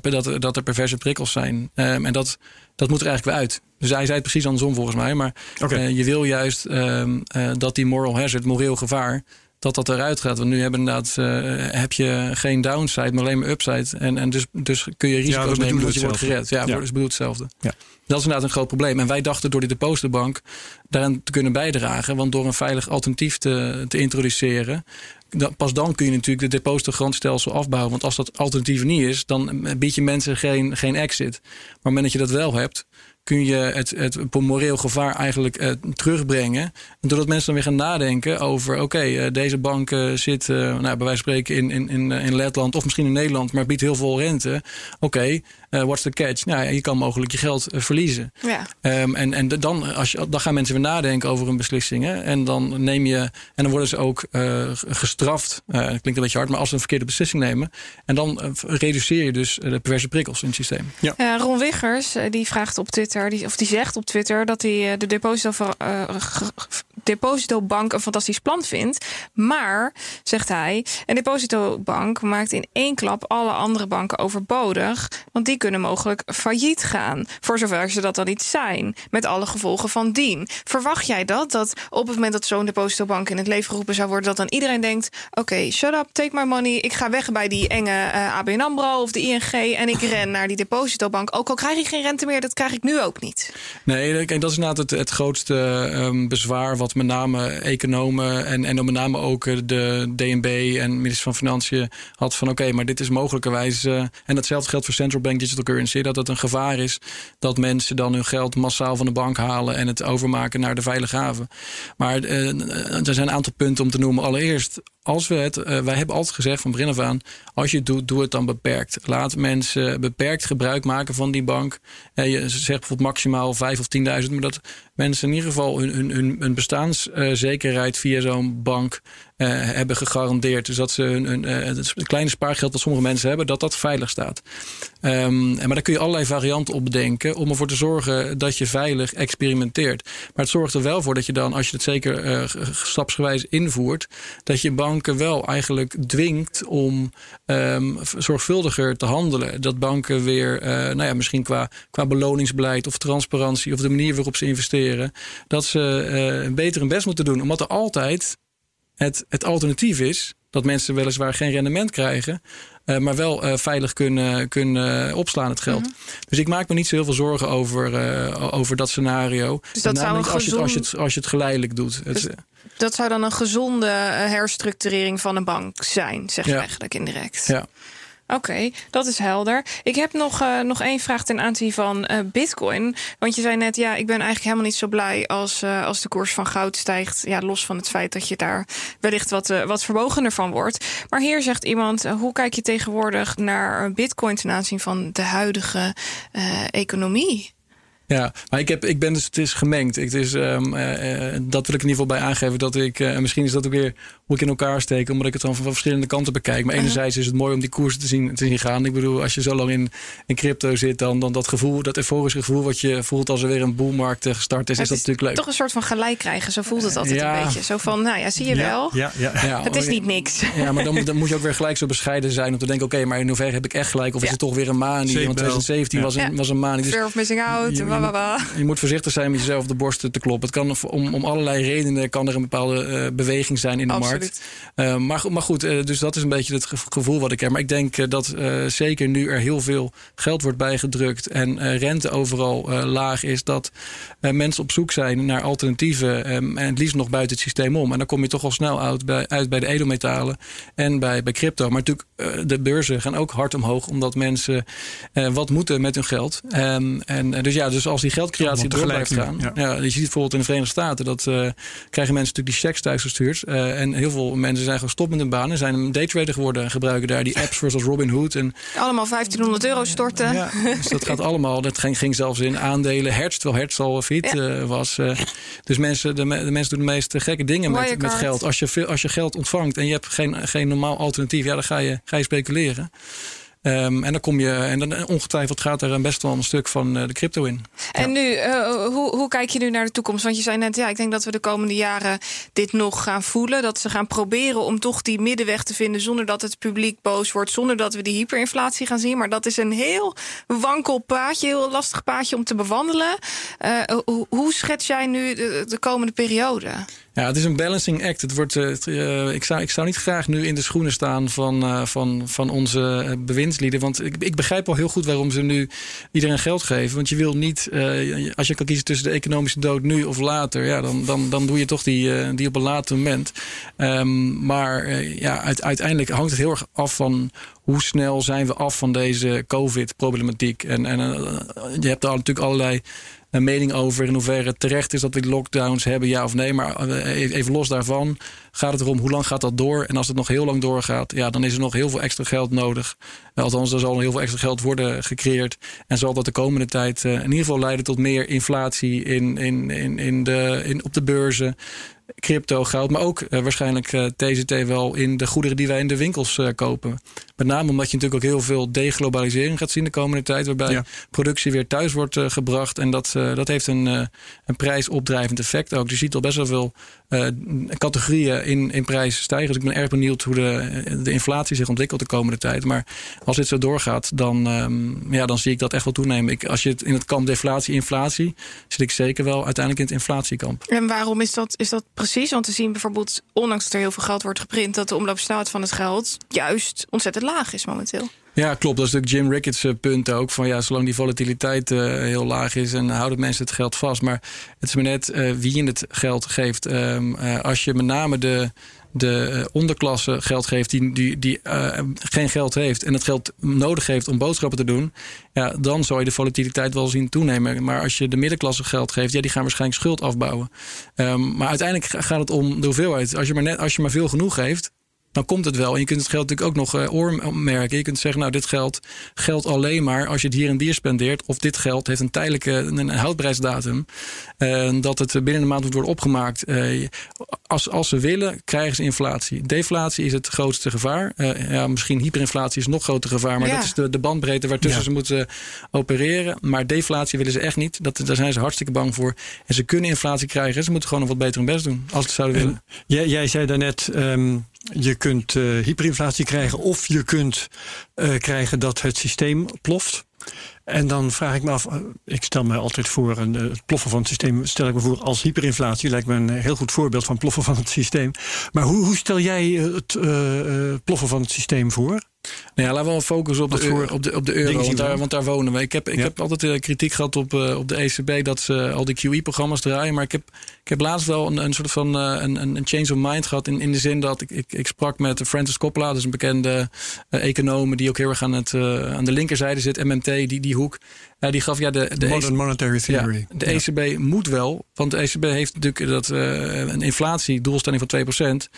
dat, dat er perverse prikkels zijn. en dat, dat moet er eigenlijk weer uit. Dus hij zei het precies andersom volgens mij. Maar okay. je wil juist ehm, dat die moral hazard, moreel gevaar dat dat eruit gaat. Want nu hebben inderdaad, uh, heb je geen downside, maar alleen maar upside. En, en dus, dus kun je risico's ja, nemen dat je wordt gered. Ja, ja. dus bedoelt hetzelfde. Ja. Dat is inderdaad een groot probleem. En wij dachten door die depositobank daaraan te kunnen bijdragen. Want door een veilig alternatief te, te introduceren, pas dan kun je natuurlijk de depositogarantstelsel afbouwen. Want als dat alternatief niet is, dan bied je mensen geen, geen exit. Maar op het moment dat je dat wel hebt, kun je het, het moreel gevaar eigenlijk uh, terugbrengen. En doordat mensen dan weer gaan nadenken over: oké, uh, deze bank uh, zit, nou, bij wijze van spreken, in, in, in, Letland of misschien in Nederland, maar biedt heel veel rente. Oké, what's the catch? Nou, je kan mogelijk je geld verliezen. Ja. Um, en en dan, als je, dan gaan mensen weer nadenken over hun beslissingen. En dan neem je, en dan worden ze ook gestraft. dat klinkt een beetje hard, maar als ze een verkeerde beslissing nemen. En dan reduceer je dus de perverse prikkels in het systeem. Ja. Ron Wiggers, die vraagt op Twitter die, of die zegt op Twitter dat hij eh, de deposito, uh, depositobank een fantastisch plan vindt. Maar, zegt hij, een depositobank maakt in één klap alle andere banken overbodig. Want die kunnen mogelijk failliet gaan. Voor zover ze dat dan niet zijn. Met alle gevolgen van dien. Verwacht jij dat? Dat op het moment dat zo'n depositobank in het leven geroepen zou worden, dat dan iedereen denkt: oké, shut up, take my money. Ik ga weg bij die enge uh, ABN Ambro of de ING en ik ren naar die depositobank. Ook al krijg ik geen rente meer, dat krijg ik nu ook niet. Nee, dat is inderdaad het, het grootste um, bezwaar wat met name economen en, en met name ook eh, de DNB en minister van Financiën had van oké, maar dit is mogelijkerwijs, uh, en datzelfde geldt voor central bank digital currency, dat het een gevaar is dat mensen dan hun geld massaal van de bank halen en het overmaken naar de veilige haven. Maar uh, er zijn een aantal punten om te noemen. Allereerst, als we het, uh, wij hebben altijd gezegd van begin af aan, als je het doet, doe het dan beperkt. Laat mensen beperkt gebruik maken van die bank. Uh, je zegt bijvoorbeeld maximaal 5 of 10.000, maar dat mensen in ieder geval hun, hun, hun, hun bestaanszekerheid via zo'n bank hebben gegarandeerd. Dus dat ze hun, uh, het kleine spaargeld dat sommige mensen hebben, dat dat veilig staat. Um, maar daar kun je allerlei varianten op bedenken om ervoor te zorgen dat je veilig experimenteert. Maar het zorgt er wel voor dat je dan, als je het zeker uh, stapsgewijs invoert, dat je banken wel eigenlijk dwingt om um, zorgvuldiger te handelen. Dat banken weer, nou ja, misschien qua, qua beloningsbeleid of transparantie of de manier waarop ze investeren, dat ze beter hun best moeten doen. Omdat er altijd het, het alternatief is dat mensen weliswaar geen rendement krijgen, uh, maar wel uh, veilig kunnen, kunnen opslaan het geld. Mm -hmm. Dus ik maak me niet zo heel veel zorgen over, uh, over dat scenario. Dus dat zou een als, je het, als, je het, als je het geleidelijk doet. Dus het, dat zou dan een gezonde herstructurering van een bank zijn, zeg je ja. eigenlijk indirect. Ja. Oké, dat is helder. Ik heb nog, uh, nog één vraag ten aanzien van uh, Bitcoin. Want je zei net, ja, ik ben eigenlijk helemaal niet zo blij als, uh, als de koers van goud stijgt. Ja, los van het feit dat je daar wellicht wat, wat vermogener van wordt. Maar hier zegt iemand, hoe kijk je tegenwoordig naar Bitcoin ten aanzien van de huidige economie? Ja, maar ik, heb, ik ben dus, het is gemengd. Het is, um, uh, dat wil ik in ieder geval bij aangeven. Dat ik, uh, misschien is dat ook weer hoe ik in elkaar steek, omdat ik het dan van verschillende kanten bekijk. Maar enerzijds is het mooi om die koersen te zien, te zien gaan. Ik bedoel, als je zo lang in, in crypto zit, dan, dan dat gevoel, dat euforische gevoel wat je voelt als er weer een boelmarkt gestart is, is, is dat natuurlijk leuk. Toch een soort van gelijk krijgen, zo voelt het altijd ja. een beetje. Zo van, nou ja, zie je wel. Ja, ja, ja. Het is niet niks. Ja, maar dan, dan moet je ook weer gelijk zo bescheiden zijn om te denken, oké, okay, maar in hoeverre heb ik echt gelijk? Of is het toch weer een maan? Die, want 2017 was, een, was een maan. Dus, Fear of missing out, je, je, moet voorzichtig zijn met jezelf op de borst te kloppen. Het kan om, om allerlei redenen kan er een bepaalde uh, beweging zijn in de Absoluut. markt. Uh, maar, maar goed, uh, dus dat is een beetje het gevoel wat ik heb. Maar ik denk dat zeker nu er heel veel geld wordt bijgedrukt en rente overal laag is, dat mensen op zoek zijn naar alternatieven um, en het liefst nog buiten het systeem om. En dan kom je toch al snel uit bij, uit bij de edelmetalen en bij, bij crypto. Maar natuurlijk, de beurzen gaan ook hard omhoog, omdat mensen wat moeten met hun geld. Um, en dus ja, dus als die geldcreatie door blijft gaan. Ja. ja. je ziet bijvoorbeeld in de Verenigde Staten dat uh, krijgen mensen natuurlijk die checks thuisgestuurd. Uh, en heel veel mensen zijn gestopt met hun baan en zijn een daytrader geworden en gebruiken daar die apps zoals Robinhood. En, allemaal 1500 euro storten. Ja, dus dat gaat allemaal. Dat ging, ging zelfs in aandelen. Hertz, terwijl Hertz al fit ja. uh, was. dus mensen, de, de, mensen doen de meest gekke dingen met, met geld. Als je, veel, als je geld ontvangt en je hebt geen, geen normaal alternatief, ja, dan ga je, ga je speculeren. Um, en dan kom je, en dan ongetwijfeld gaat er best wel een stuk van uh, de crypto in. En ja. nu, uh, hoe, hoe kijk je nu naar de toekomst? Want je zei net, ja, ik denk dat we de komende jaren dit nog gaan voelen. Dat ze gaan proberen om toch die middenweg te vinden zonder dat het publiek boos wordt, zonder dat we die hyperinflatie gaan zien. Maar dat is een heel wankel paadje, heel lastig paadje om te bewandelen. Uh, hoe, hoe schets jij nu de, de komende periode? Ja, het is een balancing act. Het wordt, uh, ik, zou, ik zou niet graag nu in de schoenen staan van, uh, van, van onze bewindslieden. Want ik, ik begrijp al heel goed waarom ze nu iedereen geld geven. Want je wil niet, als je kan kiezen tussen de economische dood nu of later, ja, dan, dan, dan doe je toch die, die op een later moment. Um, maar ja, uiteindelijk hangt het heel erg af van hoe snel zijn we af van deze COVID-problematiek. En, en je hebt daar natuurlijk allerlei een mening over in hoeverre het terecht is dat we lockdowns hebben, ja of nee. Maar eh, even los daarvan gaat het erom hoe lang gaat dat door. En als het nog heel lang doorgaat, ja, dan is er nog heel veel extra geld nodig. Althans, er zal heel veel extra geld worden gecreëerd. En zal dat de komende tijd uh, in ieder geval leiden tot meer inflatie in, in, in, in de, in, op de beurzen crypto, goud, maar ook uh, waarschijnlijk uh, TZT wel in de goederen die wij in de winkels uh, kopen. Met name omdat je natuurlijk ook heel veel deglobalisering gaat zien de komende tijd, waarbij ja. productie weer thuis wordt gebracht. En dat, dat heeft een, een prijsopdrijvend effect ook. Je ziet al best wel veel categorieën in, in prijs stijgen. Dus ik ben erg benieuwd hoe de, de inflatie zich ontwikkelt de komende tijd. Maar als dit zo doorgaat, dan, um, ja, dan zie ik dat echt wel toenemen. Ik, als je het in het kamp deflatie, inflatie, zit ik zeker wel uiteindelijk in het inflatiekamp. En waarom is dat, is dat precies? Want we zien bijvoorbeeld, ondanks dat er heel veel geld wordt geprint, dat de omloopsnelheid van het geld juist ontzettend laag is momenteel. Ja, klopt. Dat is natuurlijk Jim Ricketts punt ook. Van ja, zolang die volatiliteit uh, heel laag is en houden mensen het geld vast. Maar het is maar net uh, wie je het geld geeft. Uh, als je met name de, de onderklasse geld geeft die, die, die geen geld heeft en het geld nodig heeft om boodschappen te doen, ja, dan zou je de volatiliteit wel zien toenemen. Maar als je de middenklasse geld geeft, ja, die gaan waarschijnlijk schuld afbouwen. Um, maar uiteindelijk gaat het om de hoeveelheid. Als je maar, net, als je maar veel genoeg geeft, dan komt het wel. En je kunt het geld natuurlijk ook nog uh, oormerken. Je kunt zeggen, nou, dit geld geldt alleen maar als je het hier en hier spendeert. Of dit geld heeft een tijdelijke een houdbaarheidsdatum. Uh, dat het binnen een maand moet worden opgemaakt. Uh, als, als ze willen, krijgen ze inflatie. Deflatie is het grootste gevaar. ja, misschien hyperinflatie is nog groter gevaar. Maar ja. dat is de, de bandbreedte waartussen ja. ze moeten opereren. Maar deflatie willen ze echt niet. Dat, daar zijn ze hartstikke bang voor. En ze kunnen inflatie krijgen. Ze moeten gewoon nog wat beter hun best doen. Als ze zouden willen. Jij, jij zei daarnet... Um je kunt uh, hyperinflatie krijgen of je kunt uh, krijgen dat het systeem ploft. En dan vraag ik me af, ik stel me altijd voor, een, het ploffen van het systeem stel ik me voor als hyperinflatie. Lijkt me een heel goed voorbeeld van ploffen van het systeem. Maar hoe, hoe stel jij het ploffen van het systeem voor? Nou ja, laten we wel focussen op de, voor op, de, op de euro, want daar, want daar wonen we. Ik heb, ik Ja. heb altijd eh, kritiek gehad op, eh, op de ECB dat ze al die QE-programma's draaien. Maar ik heb, ik heb laatst wel een, een soort van eh, een, een change of mind gehad. In, in de zin dat ik, ik, ik sprak met Francis Coppola, dat is een bekende econoom die ook heel erg aan, het, aan de linkerzijde zit, MMT, die, die hoek. Eh, die gaf ja, de, de Modern Monetary Theory. ja, de ECB moet wel, want de ECB heeft natuurlijk dat, eh, een inflatiedoelstelling van 2%.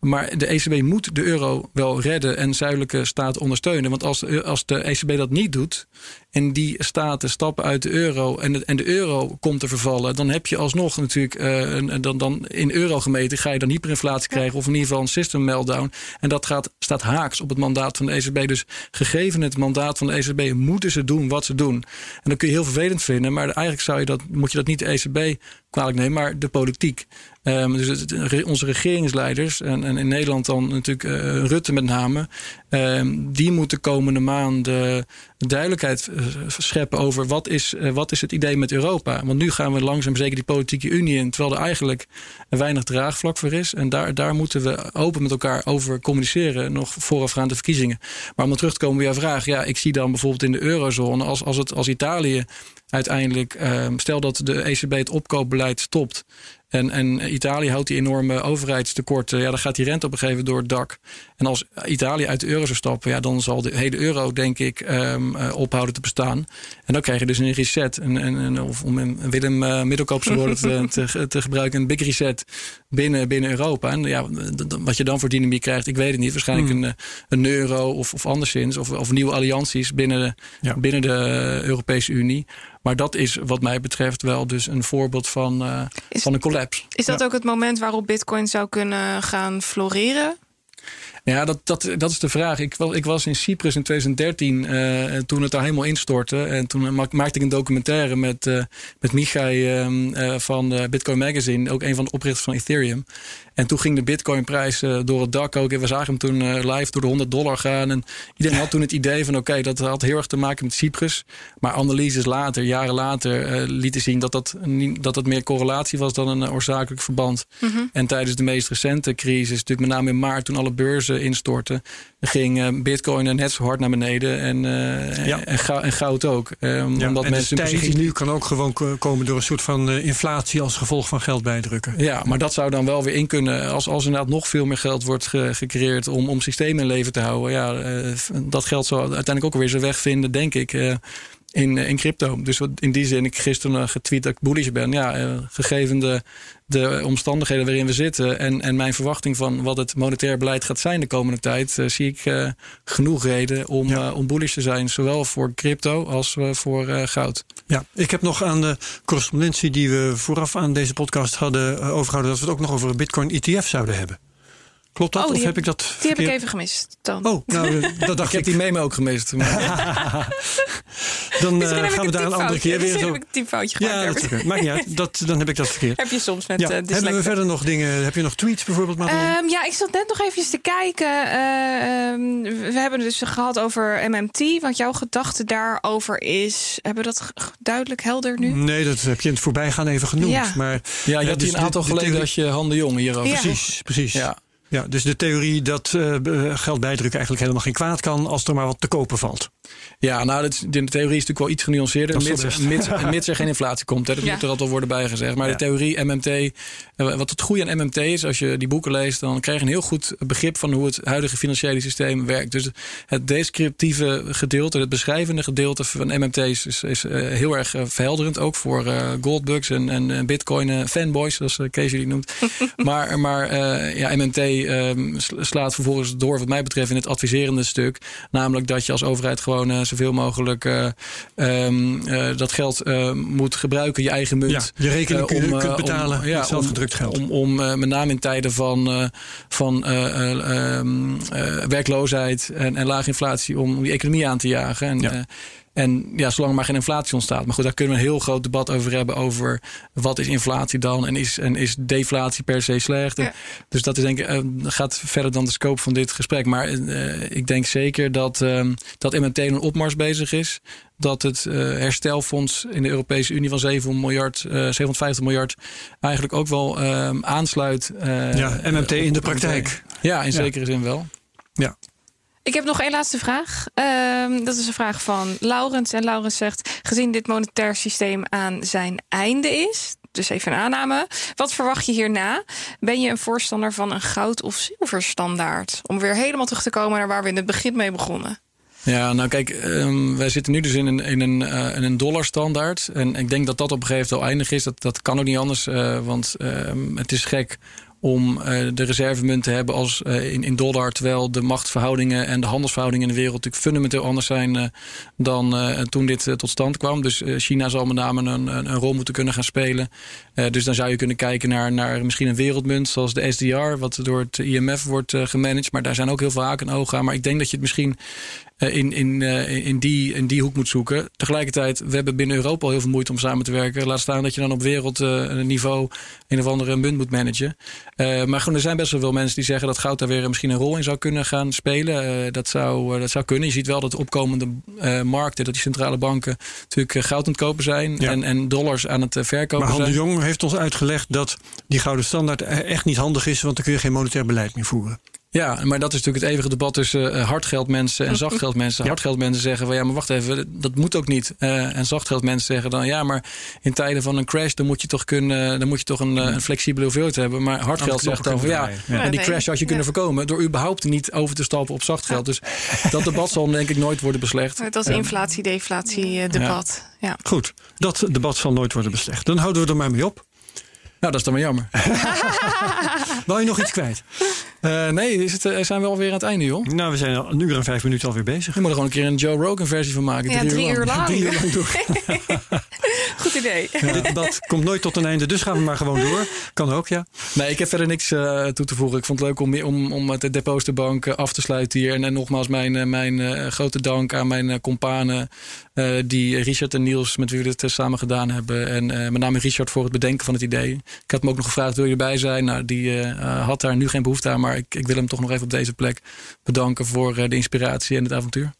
Maar de ECB moet de euro wel redden en zuidelijke staten ondersteunen. Want als de, als de ECB dat niet doet en die staten stappen uit de euro en de, en de euro komt te vervallen, dan heb je alsnog natuurlijk, eh, een, dan, dan in euro gemeten, ga je dan hyperinflatie krijgen of in ieder geval een system meltdown. En dat gaat, staat haaks op het mandaat van de ECB. Dus gegeven het mandaat van de ECB moeten ze doen wat ze doen. En dat kun je heel vervelend vinden, maar eigenlijk zou je dat, moet je dat niet de ECB kwalijk nemen, maar de politiek. Ehm, dus onze regeringsleiders, en, in Nederland dan natuurlijk eh, Rutte met name, ehm, die moeten komende maanden duidelijkheid eh, scheppen over wat is, eh, wat is het idee met Europa. Want nu gaan we langzaam zeker die politieke unie in, terwijl er eigenlijk weinig draagvlak voor is. En daar, daar moeten we open met elkaar over communiceren, nog voorafgaand de verkiezingen. Maar om dan terug te komen bij jouw vraag, ja, ik zie dan bijvoorbeeld in de eurozone, als, als, het, als Italië uiteindelijk, ehm, stel dat de ECB het opkoopbeleid stopt. En, en Italië houdt die enorme overheidstekorten. Ja, dan gaat die rente op een gegeven moment door het dak. En als Italië uit de euro zou stappen, ja, dan zal de hele euro, denk ik, ehm, eh, ophouden te bestaan. En dan krijg je dus een reset. Een, een, een- of om een Willem uh, Middelkoopse woorden te, (laughs) te, te gebruiken, een big reset binnen, binnen Europa. En ja, wat je dan voor dynamiek krijgt, ik weet het niet. Waarschijnlijk Hmm. een, eh, een euro of, of anderszins. Of, of nieuwe allianties binnen, de- Ja. binnen de Europese Unie. Maar dat is wat mij betreft wel dus een voorbeeld van, eh, Is- van een collapse. Is dat ook het moment waarop Bitcoin zou kunnen gaan floreren? Ja, dat, dat, dat is de vraag. Ik, ik was in Cyprus in 2013 eh, toen het daar helemaal instortte. En toen ma- maakte ik een documentaire met, eh met Michai ehm, eh, van eh, Bitcoin Magazine. Ook een van de oprichters van Ethereum. En toen ging de Bitcoinprijs eh door het dak ook. En we zagen hem toen eh, live door de 100 dollar gaan. En iedereen had toen het idee van oké, dat had heel erg te maken met Cyprus. Maar analyses later, jaren later, eh, lieten zien dat dat, niet, dat meer correlatie was dan een eh, oorzakelijk verband. En tijdens de meest recente crisis, natuurlijk met name in maart toen alle beurzen instortten, ging eh, Bitcoin net zo hard naar beneden. En, eh, Ja. en, gou- en goud ook. Eh, Ja, omdat en de mensen stijging positie- nu kan ook gewoon ko- komen door een soort van eh, inflatie als gevolg van geld bijdrukken. Ja, maar dat zou dan wel weer in kunnen. Als, als inderdaad nog veel meer geld wordt ge- gecreëerd om, om systemen in leven te houden. Ja, eh, dat geld zal uiteindelijk ook weer zijn weg vinden, denk ik. eh, in, eh, in crypto. Dus wat in die zin, ik gisteren getweet dat ik bullish ben. Ja, eh, gegeven de, de omstandigheden waarin we zitten en, en mijn verwachting van wat het monetair beleid gaat zijn de komende tijd, eh, zie ik eh, genoeg reden om, Ja. eh, om bullish te zijn. Zowel voor crypto als voor goud. Ja, ik heb nog aan de correspondentie die we vooraf aan deze podcast hadden eh, overgehouden, dat we het ook nog over een Bitcoin ETF zouden hebben. Klopt dat? Oh, die of heb heb- ik dat? Die heb ik even gemist. Dan. Oh, nou, eh, (laughs) dat Ik dacht heb ik. die memo ook gemist. Maar- (laughs) Dan Misschien (laughs) eh, heb ik gaan we daar een andere keer weer Misschien zo. heb ik een typfoutje gemaakt. Ja, dat. Maakt niet uit. Dat, dan heb ik dat verkeerd. Heb je soms met Ja. eh Hebben we verder nog dingen? Heb je nog tweets bijvoorbeeld? Ehm, ja, ik zat net nog even te kijken. Eh, ehm, we hebben het dus gehad over MMT. Wat jouw gedachte daarover is. Hebben we dat duidelijk helder nu? Nee, dat heb je in het voorbijgaan even genoemd. Ja. Maar Ja, je had dus een aantal de- de geleden als je handen jong hierover. Ja. precies, precies. Ja. Ja, dus de theorie dat eh, geld bijdrukken eigenlijk helemaal geen kwaad kan als er maar wat te kopen valt. Ja, nou, dat is- de theorie is natuurlijk wel iets genuanceerder. Mits, er geen inflatie komt. Hè. Dat Ja. moet er altijd worden bijgezegd. Maar Ja. de theorie MMT, eh, wat het goede aan MMT is, als je die boeken leest, dan krijg je een heel goed begrip van hoe het huidige financiële systeem werkt. Dus het descriptieve gedeelte, het beschrijvende gedeelte van MMT is, is, is, eh, heel erg eh, verhelderend. Ook voor eh, goldbugs en, en bitcoin fanboys, zoals Kees jullie noemt. (laughs) maar maar eh, ja, MMT ehm, sla- slaat vervolgens door, wat mij betreft, in het adviserende stuk. Namelijk dat je als overheid gewoon eh, zoveel mogelijk eh, ehm, eh, dat geld moet gebruiken, je eigen munt. Ja, je rekening om, kunt eh, om- betalen ja, met zelf gedrukt geld. Om, om met name in tijden van, van eh, eh, ehm, eh, werkloosheid en, en lage inflatie, om die economie aan te jagen. En, Ja. En ja, zolang er maar geen inflatie ontstaat. Maar goed, daar kunnen we een heel groot debat over hebben. Over wat is inflatie dan? En is, en is deflatie per se slecht? Ja. Dus dat is denk ik, eh, gaat verder dan de scope van dit gesprek. Maar eh, ik denk zeker dat, ehm, dat MNT een opmars bezig is. Dat het eh, herstelfonds in de Europese Unie van 7 miljard, eh 750 miljard eigenlijk ook wel ehm, aansluit. eh, Ja, MMT in de praktijk. Ja, in Ja. zekere zin wel. Ja. Ik heb nog één laatste vraag. Ehm, dat is een vraag van Laurens. En Laurens zegt: Gezien dit monetair systeem aan zijn einde is, dus even een aanname. Wat verwacht je hierna? Ben je een voorstander van een goud- of zilverstandaard? Om weer helemaal terug te komen naar waar we in het begin mee begonnen. Ja, nou kijk, um, wij zitten nu dus in een, in een, uh, in dollarstandaard. En ik denk dat dat op een gegeven moment al eindig is. Dat, dat kan ook niet anders, uh, want uh, het is gek om uh, de reservemunt te hebben als uh, in, in dollar, terwijl de machtsverhoudingen en de handelsverhoudingen in de wereld natuurlijk fundamenteel anders zijn uh, dan toen dit tot stand kwam. Dus China zal met name een, een, een, rol moeten kunnen gaan spelen. dus dan zou je kunnen kijken naar, naar misschien een wereldmunt zoals de SDR, wat door het IMF wordt gemanaged. Maar daar zijn ook heel veel haken en ogen aan. Maar ik denk dat je het misschien in, in, in, die, in die hoek moet zoeken. Tegelijkertijd, we hebben binnen Europa al heel veel moeite om samen te werken. Laat staan dat je dan op wereldniveau een of andere munt moet managen. Maar gewoon, er zijn best wel veel mensen die zeggen dat goud daar weer misschien een rol in zou kunnen gaan spelen. Dat, zou, dat zou kunnen. Je ziet wel dat opkomende markten, dat die centrale banken natuurlijk goud aan het kopen zijn ja. en, en dollars aan het verkopen maar zijn. de Jong heeft ons uitgelegd dat die gouden standaard echt niet handig is, want dan kun je geen monetair beleid meer voeren. Ja, maar dat is natuurlijk het eeuwige debat tussen uh, hardgeldmensen en (laughs) zachtgeldmensen. Hardgeldmensen zeggen van ja, maar wacht even, dat moet ook niet. Uh, en zachtgeldmensen zeggen dan ja, maar in tijden van een crash dan moet je toch kunnen, dan moet je toch een, uh, een flexibele hoeveelheid hebben. Maar hardgeld zegt dan van ja, ja, en die crash had je ja. kunnen voorkomen door überhaupt niet over te stappen op zachtgeld. Dus (laughs) dat debat zal denk ik nooit worden beslecht. Dat is inflatie-deflatie debat. Ja. Goed, dat debat zal nooit worden beslecht. Dan houden we er maar mee op. Nou, dat is dan maar jammer. (laughs) Wil je nog iets kwijt? Uh, nee, is het, uh, zijn we alweer aan het einde, joh? Nou, we zijn al een uur en vijf minuten alweer bezig. Je moet er gewoon een keer een Joe Rogan versie van maken. Ja, drie, uur lang. Drie uur lang door. (laughs) Goed idee. Ja, dit debat komt nooit tot een einde, dus gaan we maar gewoon door. Kan ook, ja. Nee, ik heb verder niks uh, toe te voegen. Ik vond het leuk om, om, om het Depositenbank af te sluiten hier. En, en nogmaals mijn, mijn grote dank aan mijn companen. die Richard en Niels, met wie we dit samen gedaan hebben. En met name Richard voor het bedenken van het idee. Ik had hem ook nog gevraagd, wil je erbij zijn? Nou, die had daar nu geen behoefte aan, maar ik, ik wil hem toch nog even op deze plek bedanken voor de inspiratie en het avontuur.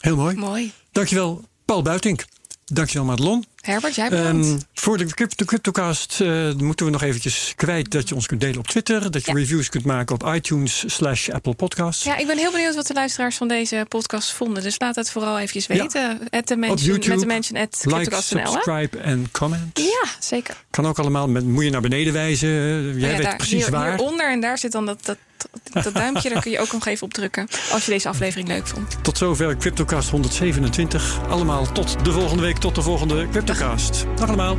Heel mooi. Mooi. Dankjewel, Paul Buitink. Dankjewel, Madelon. Herbert, jij bedankt. Um, voor de crypto CryptoCast uh, moeten we nog eventjes kwijt dat je ons kunt delen op Twitter. Dat je Ja. reviews kunt maken op iTunes slash Apple Podcasts. Ja, ik ben heel benieuwd wat de luisteraars van deze podcast vonden. Dus laat het vooral eventjes Ja. weten. At the Op mention, YouTube, met de mention at Like, subscribe en comment. Ja, zeker. Kan ook allemaal. Met, moet je naar beneden wijzen. Jij Nou ja, weet daar, precies hier, waar. Hieronder en daar zit dan dat, dat, dat (laughs) duimpje. daar kun je ook nog even op drukken. Als je deze aflevering leuk vond. Tot zover CryptoCast 127. Allemaal tot de volgende week. Tot de volgende CryptoCast gast. Dag allemaal.